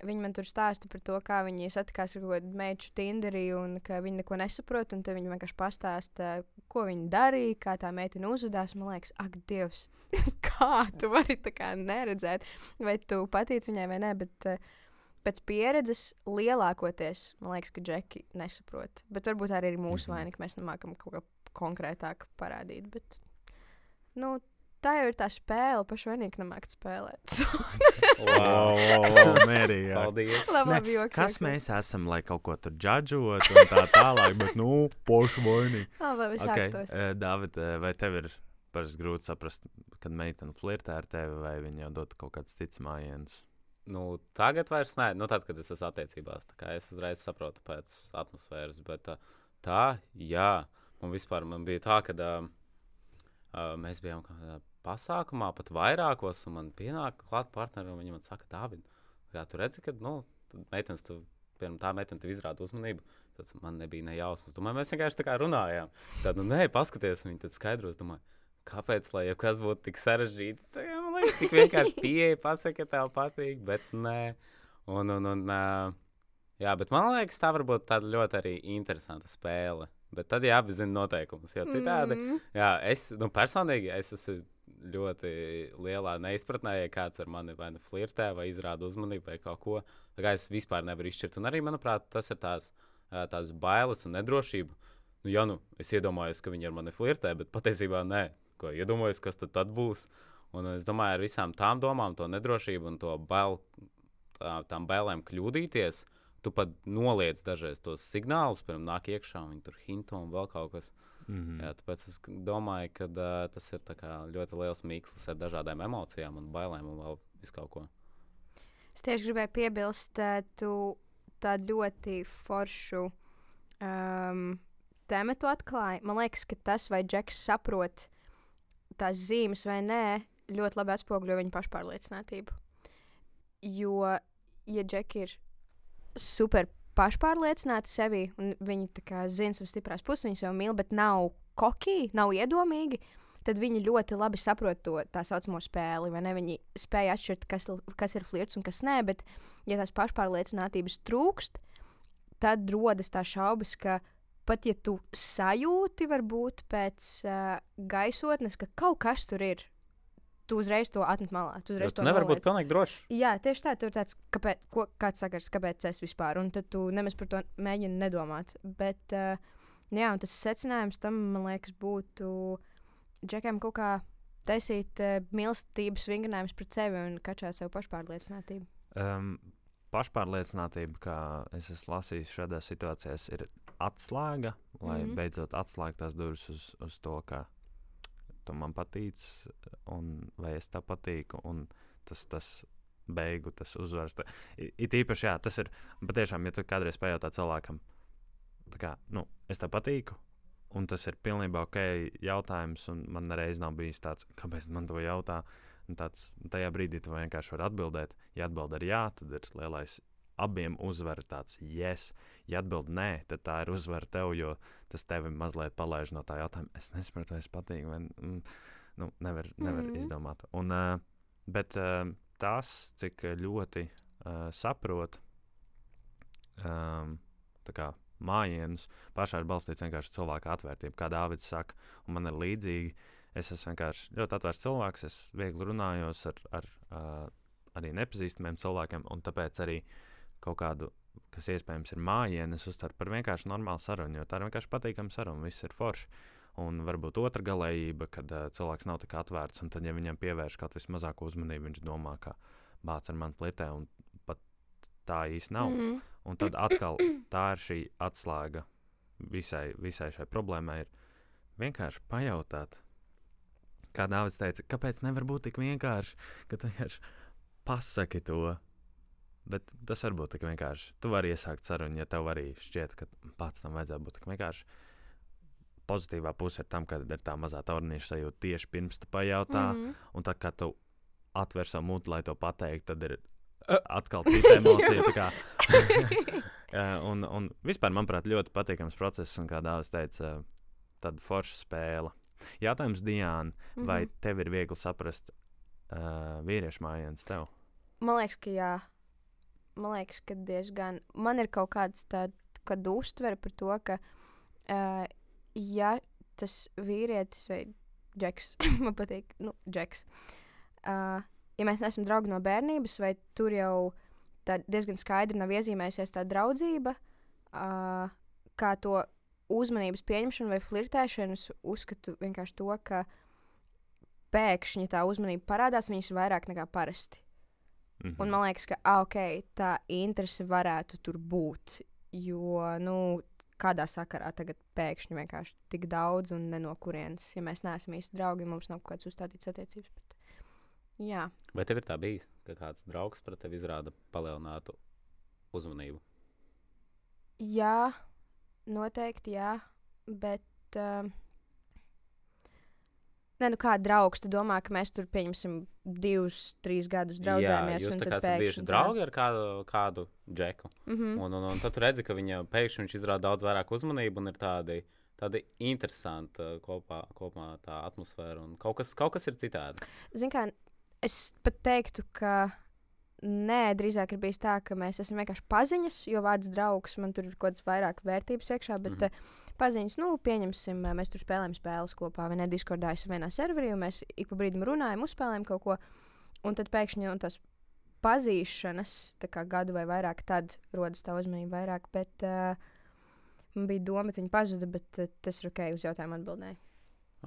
viņi man tur stāsta par to, kā viņi satikās ar kādu meitu Tinderī, un ka viņi neko nesaprot, un viņi vienkārši pastāsta, ko viņi darīja, kā tā meitene uzvedās. Man liekas, ak, Dievs, [LAUGHS] kā tu vari tā kā neredzēt, vai tu patīc viņai vai nē, bet uh, pēc pieredzes lielākoties, man liekas, ka džeki nesaprot. Bet varbūt arī ir mūsu -hmm. vaina, ka mēs nemākam kaut ko konkrētāk parādīt. Bet, nu, tā jau ir tā spēle, pašu vienīgi nemākt spēlēt. wow, wow, [LAUGHS] mērīgi. Paldies. labi, labi, joks, Kas joks, mēs esam, lai kaut ko tur džudžotu un tā tālāk, bet nu, pošu vainīgi. Labi, Okay. Uh, Dāvid, uh, vai tev ir parasti grūti saprast, kad meitene flirtē ar tevi, vai viņa jau dod kaut kādas citas mājienas? Nu, tagad vairs nē, nu, tad, kad es esmu attiecībās, tā kā es uzreiz saprotu pēc atmosfēras. Bet uh, tā, jā, man vispār man bija tā, ka uh, uh, mēs bijām kādā pasākumā, pat vairākos, un man pienāk klāt partneri, un viņi man saka, Dāvid, kā tu redzi, ka, nu, meitenes, tu, piemēram, tā meitene tev izrāda uzmanību. Tas man nebija ne jausmas. Domāju, mēs vienkārši tā kā runājām. Tad, nu, nē, paskaties, viņi tad skaidros. Domāju, kāpēc, lai jebkas būtu tik sarežģīti? Tā, jā, man liekas, tik vienkārši pieeja, pasaka, ka tev patīk, bet nē. Un, un, un, jā, bet man liekas, tā var būt tāda ļoti arī interesanta spēle. Bet tad jāapzina noteikumus, jo citādi. Mm. Jā, es nu, personīgi es esmu ļoti lielā neizpratnē, ja kāds ar mani vai nu flirtē, vai izrāda uzmanību, vai kaut ko. Tā kā es vispār nevaru izšķirt. Un arī, manuprāt, tas ir tās, tās bailes un nedrošība. Nu, ja nu es iedomājos, ka viņi ar mani flirtē, bet patiesībā nē, ko iedomājos, kas tad, tad būs. Un es domāju, ar visām tām domām, to nedrošību un to bail, tā, tām bailēm kļūdīties. Tu pat noliec dažreiz tos signālus, pirms nāk iekšā, un viņi tur hinto un vēl kaut kas. Mm -hmm. Jā, tāpēc es domāju, ka uh, tas ir tā kā ļoti liels mīkslis ar dažādām emocijām un bailēm un vēl visu kaut ko. Es tieši gribēju piebilst, uh, tu tādu ļoti foršu um, tēmu atklāji. Man liekas, ka tas, vai Džeks saprot tās zīmes vai nē, ļoti labi atspoguļo viņa pašpārliecinātību. Jo, ja Džeki ir super pašpārliecināti sevi, un viņi zina savas stiprās puses, viņi sev mīl, bet nav koki, nav iedomīgi, tad viņi ļoti labi saprot to tā saucamo spēli. vai ne? Viņi spēja atšķirt, kas, kas ir flirts un kas nē, bet, ja tās pašpārliecinātības trūkst, tad rodas tā šaubas, ka pat ja tu sajūti, varbūt pēc uh, gaisotnes, ka kaut kas tur ir, tu uzreiz to atmet malā. Tu uzreiz Tu to nevari būt pilnīgi drošs. Jā, tieši tā, tur ir tāds, kāpēc, ko, kāds sakars, kāpēc es vispār, un tad tu nemaz par to mēģini nedomāt. Bet, uh, jā, un tas secinājums tam, man liekas, būtu džekiem kaut kā taisīt uh, mīlestības vingrinājumus pret sevi un kačāt sev pašpārliecinātību. Um, pašpārliecinātība, kā es esmu lasījis šādās situācijās, ir atslēga, lai mm. -hmm. beidzot atslēgtu tās durvis uz, uz to, ka tu man patīc, un vai es tev patīku. Un tas, tas beigu, tas uzvaras. i- It īpaši, jā, tas ir patiešām, ja tu kādreiz pajautā cilvēkam, tā kā, nu, es tev patīku. Un tas ir pilnībā ok jautājums, un man nereiz nav bijis tāds, kāpēc man to jautā. Tāds, tajā brīdī tu vienkārši vari atbildēt. Ja atbild ar jā, tad ir lielais abiem uzvara tāds yes. Ja atbild nē, tad tā ir uzvara tev, jo tas tevi mazliet palaiž no tā jautājuma. Es nesaprotu, vai es patīku, vai mm, nu, nevar, nevar mm. -hmm. izdomāt. Un, uh, bet uh, tas, cik ļoti uh, saprot um, tā kā mājienus, pašā ir balstīts vienkārši cilvēka atvērtību, kā Dārvids saka, un man ir līdzīgi. Es esmu vienkārši ļoti atvērts cilvēks, es viegli runājos ar, ar uh, arī nepazīstamiem cilvēkiem, un tāpēc arī kaut kādu, kas iespējams ir mājiņa, es uztveru par vienkārši normālu sarunu, jo tā ir vienkārši patīkama saruna, viss ir forši. Un varbūt otra galējība, kad uh, cilvēks nav tik atvērts, un tad, ja viņam pievērš kaut vismazāko uzmanību, viņš domā, ka bācis ar mani flirtē, un pat tā īsti nav. Mhm. Un tad atkal [CLEARS THROAT] tā ir šī atslēga visai, visai šai problēmai. Ir vienkārši pajautāt, kā Dārvids teica, kāpēc nevar būt tik vienkārši, ka tu vienkārši pasaki to. Bet tas var būt tik vienkārši. Tu vari iesākt sarunu, ja tev arī šķiet, ka pats tam vajadzētu būt tik vienkārši. Pozitīvā puse ir tam, ka ir tā mazā taurnīša sajūta tieši pirms tu pajautā. Mm. Mhm. Un tad, kad tu atver savu mutu, lai to pateiktu, tad ir atkal cita emocija. [LAUGHS] [LAUGHS] un, un vispār, manuprāt, ļoti patīkams process, un kā Dārzs teica, tāda forša spēle. Jautājums Diana, Mhm. vai tev ir viegli saprast uh, vīriešu mājienas tev? Man liekas, ka jā. Man liekas, ka diezgan. Man ir kaut kāds tāds uztvere par to, ka, uh, ja tas vīrietis vai džeks, [LAUGHS] man patīk, nu, džeks, uh, ja mēs neesam draugi no bērnības, vai tur jau diezgan skaidri nav iezīmējusies tā draudzība, uh, kā to uzmanības pieņemšanu vai flirtēšanu, uzskatu vienkārši to, ka pēkšņi tā uzmanība parādās, viņas ir vairāk nekā parasti. Mhm. Un man liekas, ka okay, tā interese varētu tur būt. Jo, nu, kādā sakarā tagad pēkšņi vienkārši tik daudz un ne no kurienes, ja mēs neesam īsti draugi, mums nav kaut kādas uzstādītas attiecības. Bet, jā, Vai tev ir tā bijis, ka kāds draugs pret tevi izrāda palielinātu uzmanību? jā, noteikti jā, bet. Um, Nē, nu kā draugs, tu domā, ka mēs tur pieņemsim divus, trīs gadus draudzējamies. Jā, jūs tā kā esat bijuši draugi ar kādu, kādu džeku. Mhm. Un, un, un tad tu redzi, ka viņa pēkšņi viņš izrāda daudz vairāk uzmanību un ir tādi, tādi interesanti uh, kopā, kopā tā atmosfēra. un Kaut kas, kaut kas ir citādi. Zini, kā es pat teiktu, ka nē, drīzāk ir bijis tā, ka mēs esam vienkārši paziņas, jo vārds draugs man tur ir kaut kādas vairāk vērtības iekšā. Bet mm -hmm. Paziņas, nu, pieņemsim, mēs tur spēlējam spēles kopā, vai ne? Discordā esam vienā serverī, un mēs ik pa brīdim runājam, uzspēlējam kaut ko. Un tad pēkšņi no tās pazīšanas, tā kā gadu vai vairāk, tad rodas tā uzmanība vairāk. Bet uh, man bija doma, ka viņi pazuda, bet uh, tas ir ok, uz jautājumu atbildēju.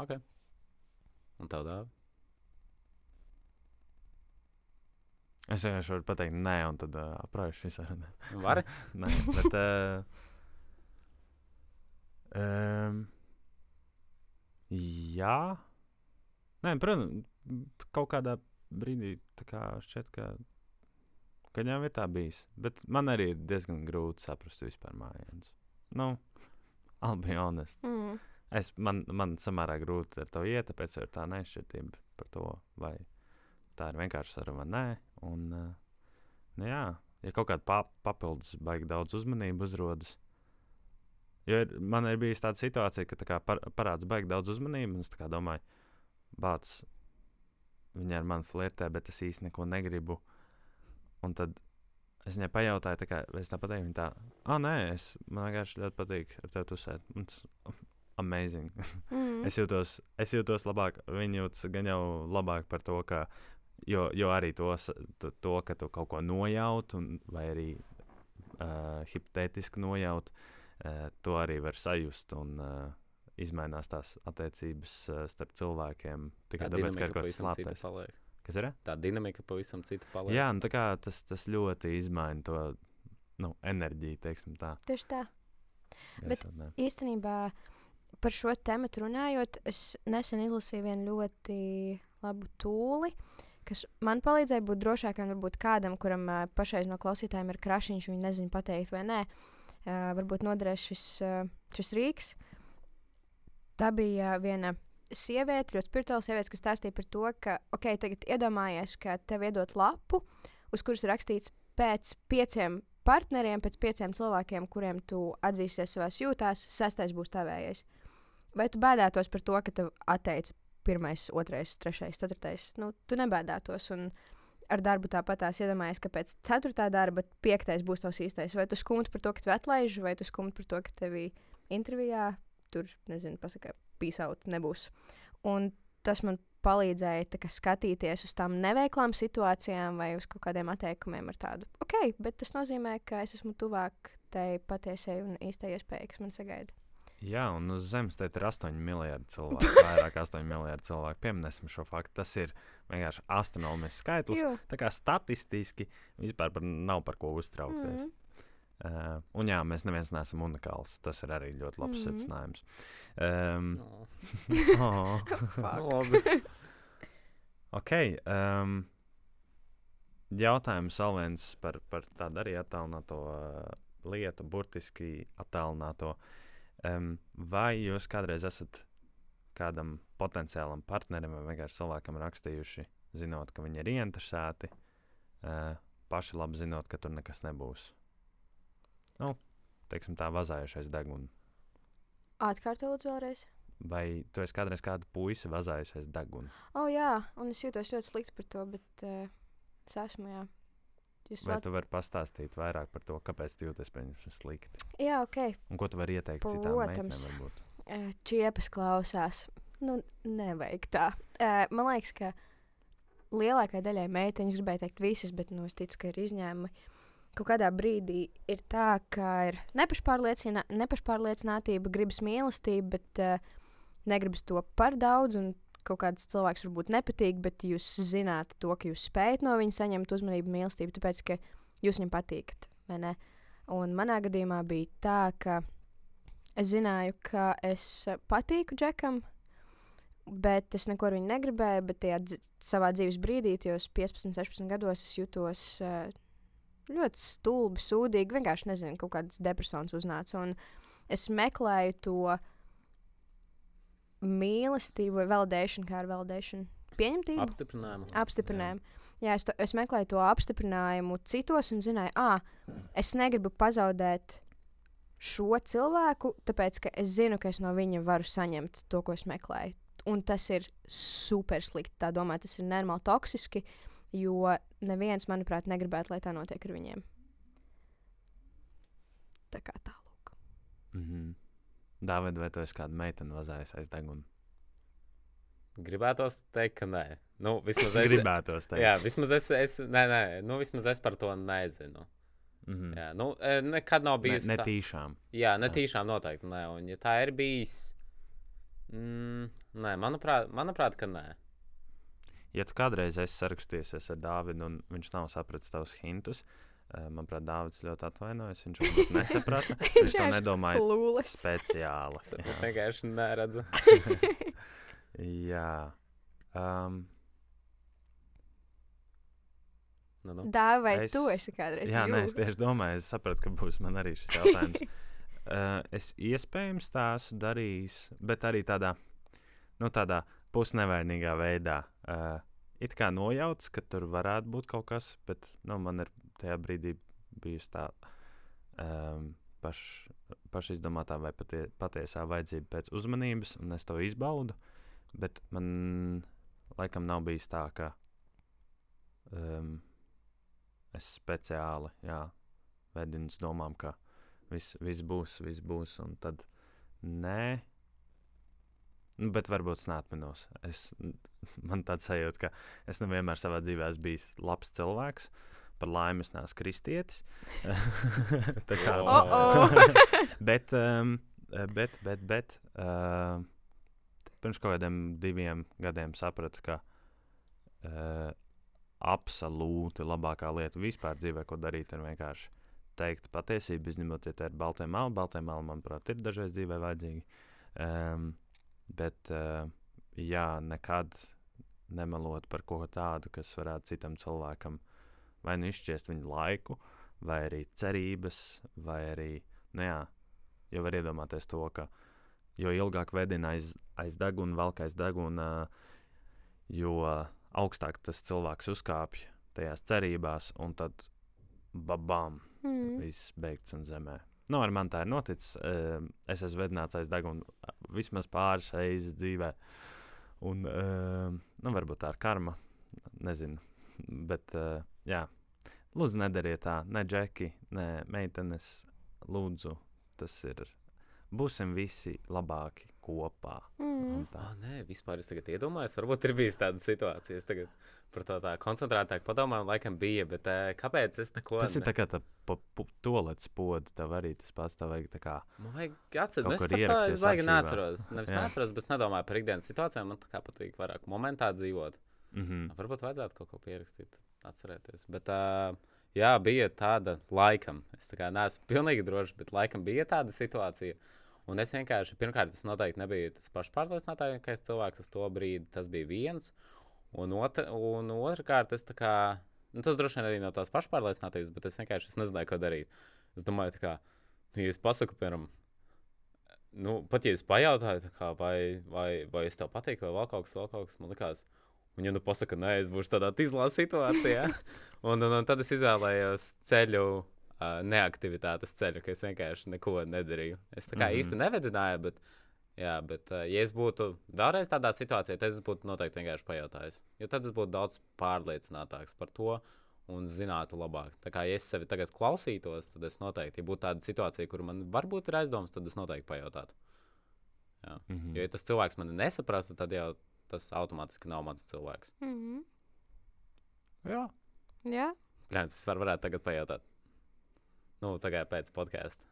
Okay. Un tev dāvā? Es vienkārši varu pateikt, nē, un tad uh, apraišu visā. Vari? [LAUGHS] Nē, bet. Uh, um, jā. Nē, protams, kaut kādā brīdī kā šķiet, ka, ka viņam ir tā bijis. Bet man arī ir diezgan grūti saprast vispār mājienas. Nu, I'll be honest. Mm. Es, man, man samērā grūti ar to iet, tāpēc ir tā nešķirtība par to, vai tā ir vienkārši saruna vai nē. Un, uh, nu jā, ja kaut kāda pa, papildus baigi daudz uzmanību uzrodas. Jo ir, man ir bijusi tāda situācija, ka tā kā par, parādās baigi daudz uzmanības, un es domāju, bācis, viņa ar mani flirtē, bet es īsti neko negribu. Un tad es viņai pajautāju, tā kā, vai es tā pateiktu, viņa tā, ah, nē, es, man vienkārši ļoti patīk ar tevi tusēt. Un tas amazing. Mm. [LAUGHS] Es jūtos, es jūtos labāk. Viņa jūtas gan jau labāk par to, ka, jo, jo arī to, s- to, to, ka tu kaut ko nojaut, un, vai arī uh, hipotētiski nojaut, uh, to arī var sajust. Un, uh, Izmainās tās attiecības uh, starp cilvēkiem tikai tāpēc, ka ir kaut kas. Paliek. Kas ir? Tā dinamika pavisam cita paliek. Jā, nu, tā kā tas, tas ļoti izmaina to nu, enerģiju, teiksim tā. Tieši tā. Bet- gaisotnē. Īstenībā par šo tēmu runājot, es nesen izlasīju vienu ļoti labu tūli, kas man palīdzēja būt drošākam. Varbūt kādam, kuram uh, pašreiz no klausītājiem ir krašiņš, viņi nezina pateikt vai nē. Uh, varbūt noderēs šis, uh, šis rīks. Tā bija uh, viena sieviete, ļoti spirituāla sieviete, kas stāstīja par to, ka, ok, tagad iedomājies, ka tev iedod lapu, uz kuras rakstīts pēc pieciem partneriem, pēc pieciem cilvēkiem, kuriem tu atzīsies savās jūtās, sestais būs tavējais. Vai tu bēdātos par to, ka tev atteica pirmais, otrais, trešais, ceturtais? Nu, tu nebēdātos. Un ar darbu tāpatās iedomājies, ka pēc ceturtā darba piektais būs tavs īstais. Vai tu skumti par to, ka tev atlaiž, vai tu skumti par to, ka tevi intervijā tur, nezinu, pasakā, pīsaut nebūs. Un tas man palīdzēja kā skatīties uz tām neveiklām situācijām vai uz kaut kādiem atteikumiem ar tādu, ok, bet tas nozīmē, ka es esmu tuvāk tai patiesai un īstai iespējai, kas man sagaida. Jā, un uz Zemes te ir 8 miljardi cilvēku. [LAUGHS] Vairāk 8 miljardi cilvēku. Pieminēsim šo faktu. Tas ir vienkārši astronomisks skaitlis. Jo. Tā kā statistiski vispār par, nav par ko uztraukties. Mm. Uh, un jā, mēs neviens neesam unikāls. Tas ir arī ļoti labs mm. secinājums. Um, No. [LAUGHS] [LAUGHS] oh. Labi. ok. Um, jautājums vēl viens par, par tādu arī attēlināto uh, lietu, burtiski attēlināto. Um, vai jūs kādreiz esat kādam potenciālam partnerim vai vienkārši cilvēkam rakstījuši, zinot, ka viņi ir ieinteresēti, uh, paši labi zinot, ka tur nekas nebūs? Nu, teiksim, tā vazājušais deguns. Atkārtot vēlreiz. Vai tu esi kādreiz kādu puisi vazājusies degunu? O, oh, jā, un es jūtos ļoti slikti par to, bet uh, es esmu, jā. Jūs Vai tu vari pastāstīt vairāk par to, kāpēc tu jūties slikti? Jā, ok. Un ko tu vari ieteikt citām Protams. meitenēm? Varbūt? Uh, čiepas klausās. Nu, nevajag tā. Man liekas, ka lielākajai daļai meiteņu, gribēju teikt visas, bet nu, es ticu, ka ir izņēmumi. Kaut kādā brīdī ir tā, ka ir nepašpārliecinātība, gribas mīlestība, bet uh, negribas to par daudz. Un kaut kāds cilvēks varbūt nepatīk, bet jūs zināt to, ka jūs spējat no viņa saņemt uzmanību, mīlestību, tāpēc ka jūs viņam patīkat. Un manā gadījumā bija tā, ka es zināju, ka es patīku Džekam, bet es neko ar viņu negribēju. Bet tajā savā dzīves brīdī, tajos 15, 16 gados, es jutos ļoti stulbi, sūdīgi. Vienkārši nezinu, kaut kādas depresijas uznāca. Un es meklēju to mīlestību vai validēšanu, kā ar validēšanu. Pieņemtību, Apstiprinājumu. apstiprinājumu. Jā, es, to, es meklēju to apstiprinājumu citos un zināju, ah, es negribu pazaudēt šo cilvēku, tāpēc ka es zinu, ka es no viņa varu saņemt to, ko es meklēju. Un tas ir super slikti. Tā domā, tas ir normāli toksiski, jo neviens, manuprāt, negribētu, lai tā notiek ar viņiem. Tā kā tālāk. Mm -hmm. Dāvid, vai tu esi kādu meiteni vazājis aiz deguna? Gribētos teikt, ka nē. Nu, vismaz [LAUGHS] es, Gribētos teikt. jā, vismaz es, es, nē, nē, nu, vismaz es par to nezinu. Mm -hmm. Jā, nu, e, nekad nav ne, bijusi. ne tā- tīšām. Jā, ne Jā. noteikti. Nē, un ja tā ir bijis. Mm, nē, manuprāt, manuprāt, ka nē. Ja tu kādreiz esi sarakstījies ar Dāvidu un viņš nav sapratis tavus hintus, eh, manuprāt, Dāvids ļoti atvainojas. Viņš varbūt [LAUGHS] nesaprata. viņš to nedomāja Klūlis. speciāli. Es jā. vienkārši neredzu. [LAUGHS] Jā. Um, Nu, nu. Dā, vai Es- tu esi kādreiz? jā, nē, es tieši domāju, es sapratu, ka būs man arī šis jautājums. uh, [LAUGHS] es iespējams tā esmu darījis, bet arī tādā, nu, tādā pusnevainīgā veidā. Uh, it kā nojauts, ka tur varētu būt kaut kas, bet nu, man ir tajā brīdī bijusi tā um, paš, pašizdomātā vai patie, patiesā vajadzība pēc uzmanības, un es to izbaudu. Bet man laikam nav bijis tā, ka um, es speciāli jā, vedinu uz domām, ka viss vis būs, viss būs, un tad nē. Nu, bet varbūt es neatminos. Es, [LAUGHS] man tāds sajūta, ka es nevienmēr savā dzīvē esmu bijis labs cilvēks. Par laimi es neesmu kristietis. [LAUGHS] Tā kā, Oh-oh. [LAUGHS] bet, um, bet, bet, bet uh, pirms kaut kādiem diviem gadiem sapratu, ka uh, absolūti labākā lieta vispār dzīvē, ko darīt, ir vienkārši teikt patiesību, izņemot, ja tā ir baltā melna. Baltā melna, manuprāt, ir dažreiz dzīvē vajadzīga. Um, bet, uh, jā, nekad nemelot par ko tādu, kas varētu citam cilvēkam vai nu izšķiest viņa laiku, vai arī cerības, vai arī, nu jā, jo var iedomāties to, ka jo ilgāk vedina aiz, aiz deguna, velk aiz deguna, jo augstāk tas cilvēks uzkāpj tajās cerībās, un tad babām, Mm. viss beigts un zemē. Nu, ar mani tā ir noticis. Um, es esmu vedināts aiz deguna vismaz pāris reizes dzīvē. Un, um, nu, varbūt tā ir karma. Nezinu. Bet, uh, jā, lūdzu, nedariet tā. Ne džeki, ne meitenes. Lūdzu, tas ir. Būsim visi labāki kopā. Mm. Tā. Ah, nē, vispār es tagad iedomājos, varbūt ir bijis tāda situācija. Es tagad par to tā koncentrētāk padomāju, laikam bija. Bet kāpēc es neko Tas ir tā kā tā pa, pa, tolets poda. Tev arī tas pats. Tev vajag tā kā. Man vajag atcerēties, kur par to ierakties es baigi neatceros. Nevis neatceros, bet es nedomāju par ikdienas situācijām. Man tā kā patīk vairāk momentā dzīvot. Mm -hmm. Varbūt vajadzētu kaut ko pierakstīt, atcerēties. Bet, uh, jā, bija tāda laikam. Es tā neesmu [LAUGHS] pilnīgi drošs, bet laikam bija tāda situācija. Un es vienkārši, pirmkārt, tas noteikti nebija tas pašpārliecinātākais cilvēks uz to brīdi. Tas bija viens. Un, otr, un otrkārt, es tā kā, nu, tas droši vien arī no tās pašpārliecinātības, bet es vienkārši es nezināju, ko darīt. Es domāju, kā, nu, ja es pasaku, piemēram, nu, pat ja es pajautāju, tā kā, vai, vai, vai es tev patīku, vai vēl kaut kas, vēl kaut kas, man likās, un ja nu pasaka, nē, es būšu tādā tīzlā situācijā, un, un, un tad es izvēlējos ceļu. Uh, neaktivitātes ceļu, ka es vienkārši neko nedarīju. Es tā kā mm. -hmm. īsti nevedināju, bet, jā, bet uh, ja es būtu vēlreiz tādā situācijā, tad es būtu noteikti vienkārši pajautājis. Jo tad es būtu daudz pārliecinātāks par to un zinātu labāk. Tā kā ja es sevi tagad klausītos, tad es noteikti, ja būtu tāda situācija, kur man varbūt ir aizdomas, tad es noteikti pajautātu. Jā. Mm -hmm. Jo, ja tas cilvēks mani nesaprastu, tad jau tas automātiski nav mans cilvēks. Mm. Jā. Jā, Protams, es varu varētu tagad pajautāt. Nu, tagad pēc podkāsta.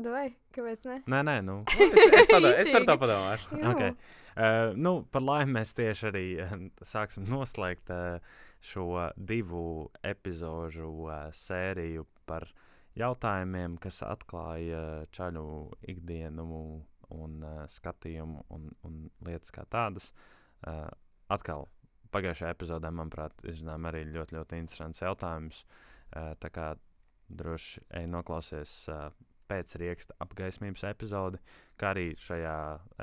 vai kāpēc ne? Nē, nē, nu. [LAUGHS] Es, es, padom, es par to padomāšu. Okay. Uh, nu, par laimi mēs tieši arī uh, sāksim noslēgt uh, šo divu epizodu uh, sēriju par jautājumiem, kas atklāja čaļu ikdienu un uh, skatījumu un, un lietas kā tādas. Uh, atkal pagājušajā epizodē, manuprāt, izrunājām arī ļoti, ļoti interesants jautājums. Uh, tā kā droši ej noklausies uh, pēc rieksta apgaismības epizodi, kā arī šajā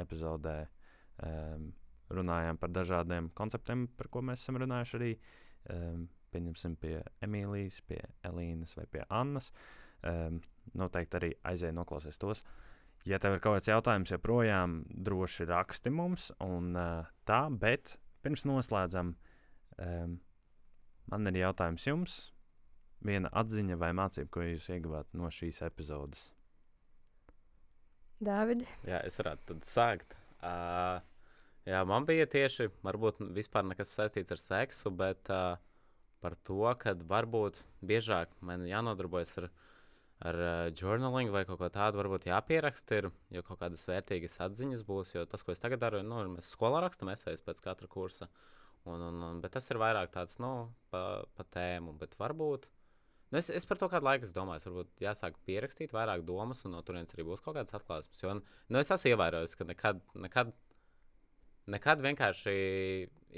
epizodē um, runājām par dažādiem konceptiem, par ko mēs esam runājuši arī. Um, pieņemsim pie Emīlijas, pie Elīnas vai pie Annas. Um, noteikti arī aizēj noklausies tos. Ja tev ir kaut kāds jautājums, joprojām droši raksti mums, un uh, tā, bet pirms noslēdzam, um, man ir jautājums jums. Viena atziņa vai mācība, ko jūs ieguvāt no šīs epizodes? Dāvid, Jā, es varētu tad sākt. Uh, jā, man bija tieši, varbūt vispār nekas saistīts ar seksu, bet uh, par to, ka varbūt biežāk man jānodarbojas ar, ar uh, journaling vai kaut ko tādu, varbūt jāpieraksta, ir, jo kaut kādas vērtīgas atziņas būs. Jo tas, ko es tagad daru, nu, mēs skolā rakstam esejas pēc katra kursa. Un, un, un, bet tas ir vairāk tāds, nu, pa, pa tēmu, bet varbūt. Nu, es, es par to kādu laiku domāju, varbūt jāsāk pierakstīt vairāk domas, un no turienes arī būs kaut kādas atklāsmes. Jo nu, es esmu ievērojis, ka nekad, nekad, nekad vienkārši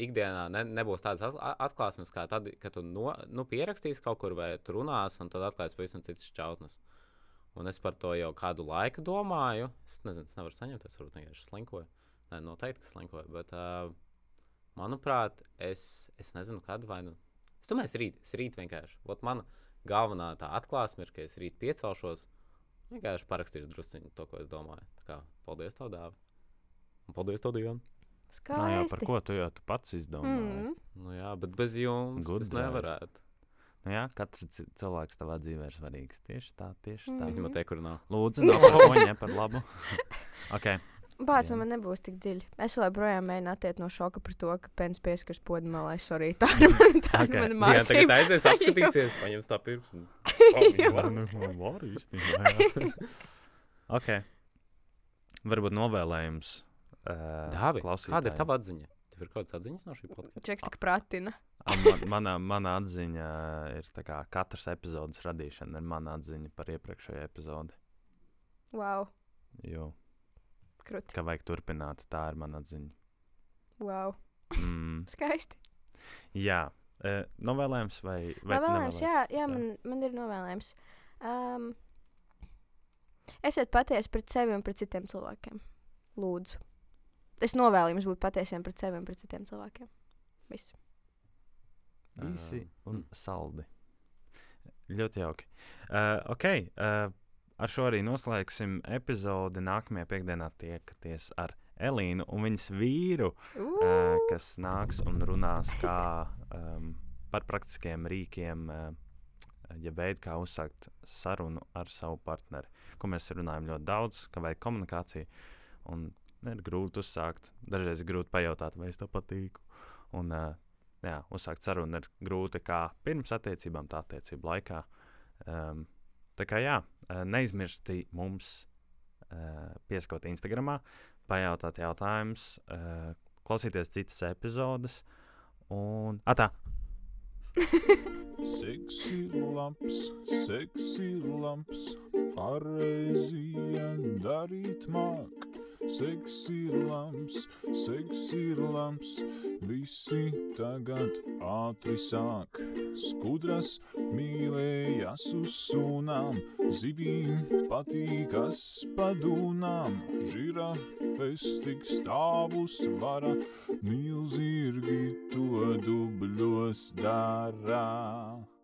ikdienā ne, nebūs tādas atklā- atklāsmes, kā tad, kad tu no, nu, pierakstīsi kaut kur vai tu runās, un tad atklāsies pavisam citas čautnes. Un es par to jau kādu laiku domāju. Es nezinu, es nevaru saņemt, es varbūt vienkārši slinkoju. Nē, noteikti, ka slinkoju. Bet, uh, manuprāt, es, es nezinu, kad vai nu. Es domāju, es rīt, es rīt vienkārši. Ot, mana galvenā tā atklāsme ir, ka es rīt piecelšos. Vienkārši parakstīšu druskuļi to, ko es domāju. Tā kā, paldies, tev, Dāvi. Un paldies, tev, Diana. Nā, jau par skaisti. ko tu jau tu pats izdomāji? Mm. Nu, jā, bet bez jums Good nevarētu. Nu, jā, katrs ci- cilvēks tavā dzīvē ir svarīgs. Tieši tā, tieši tā. Izņemot tie, kur nav. Lūdzu, nav par labu. [LAUGHS] okay. Bācis Jā. man nebūs tik dziļi. Es joprojām mēģinu attiekt no šoka par to, ka pens pieskaras podu malā. Sorry, [LAUGHS] tā ir mana, tā Ok. ir mana Jā, tagad mācība. aizies, [LAUGHS] apskatīsies, paņems tā pirkstu. Jā. var īstenībā. jā. ok. Varbūt novēlējums. Uh, Dāvi, kāda ir tava atziņa? Tev ir kaut kāds atziņas no šī podkāsta? Čeks tik pratina. A, Man, [LAUGHS] manā, manā atziņā ir tā kā katras epizodes radīšana, ir mana atziņa par iepriekšējo epizodi. Wow, Jo, krūti. ka vajag turpināt, tā ir mana atziņa. Wow. Mm, [LAUGHS] Skaisti. jā, uh, novēlējums vai, vai Novēlējums, jā, jā, Jā. man, man ir novēlējums. Um, esiet patiesi pret sevi un pret citiem cilvēkiem. Lūdzu. Es novēlu jums būt patiesiem pret sevi un pret citiem cilvēkiem. Viss. Īsi un mm. saldi. Ļoti jauki. Uh, ok, uh, ar šo arī noslēgsim epizodi. Nākamajā piekdienā tiekaties ar Elīnu un viņas vīru, uh, kas nāks un runās kā, um, par praktiskiem rīkiem, uh, ja veidu, kā uzsākt sarunu ar savu partneri. Ko mēs runājam ļoti daudz, ka vajag komunikāciju. Un ir grūti uzsākt. Dažreiz ir grūti pajautāt, vai es to patīku. Un, uh, jā, uzsākt sarunu ir grūti kā pirms attiecībām, tā attiecību laikā. Um, tā kā jā, uh, neizmirsti mums uh, pieskot Instagram, pajautāt jautājumus, uh, klausīties citas epizodes. Un, tā, [LAUGHS] Seksi labs, seksi labs, pareizi darīt māk. Seksi labs, seksi labs, visi tagad ātri sāk. Skudras mīlējas uz sunām, zivīm patīkas padūnām. Žirafes tik stāvus vara, milzīgi to dubļos dara.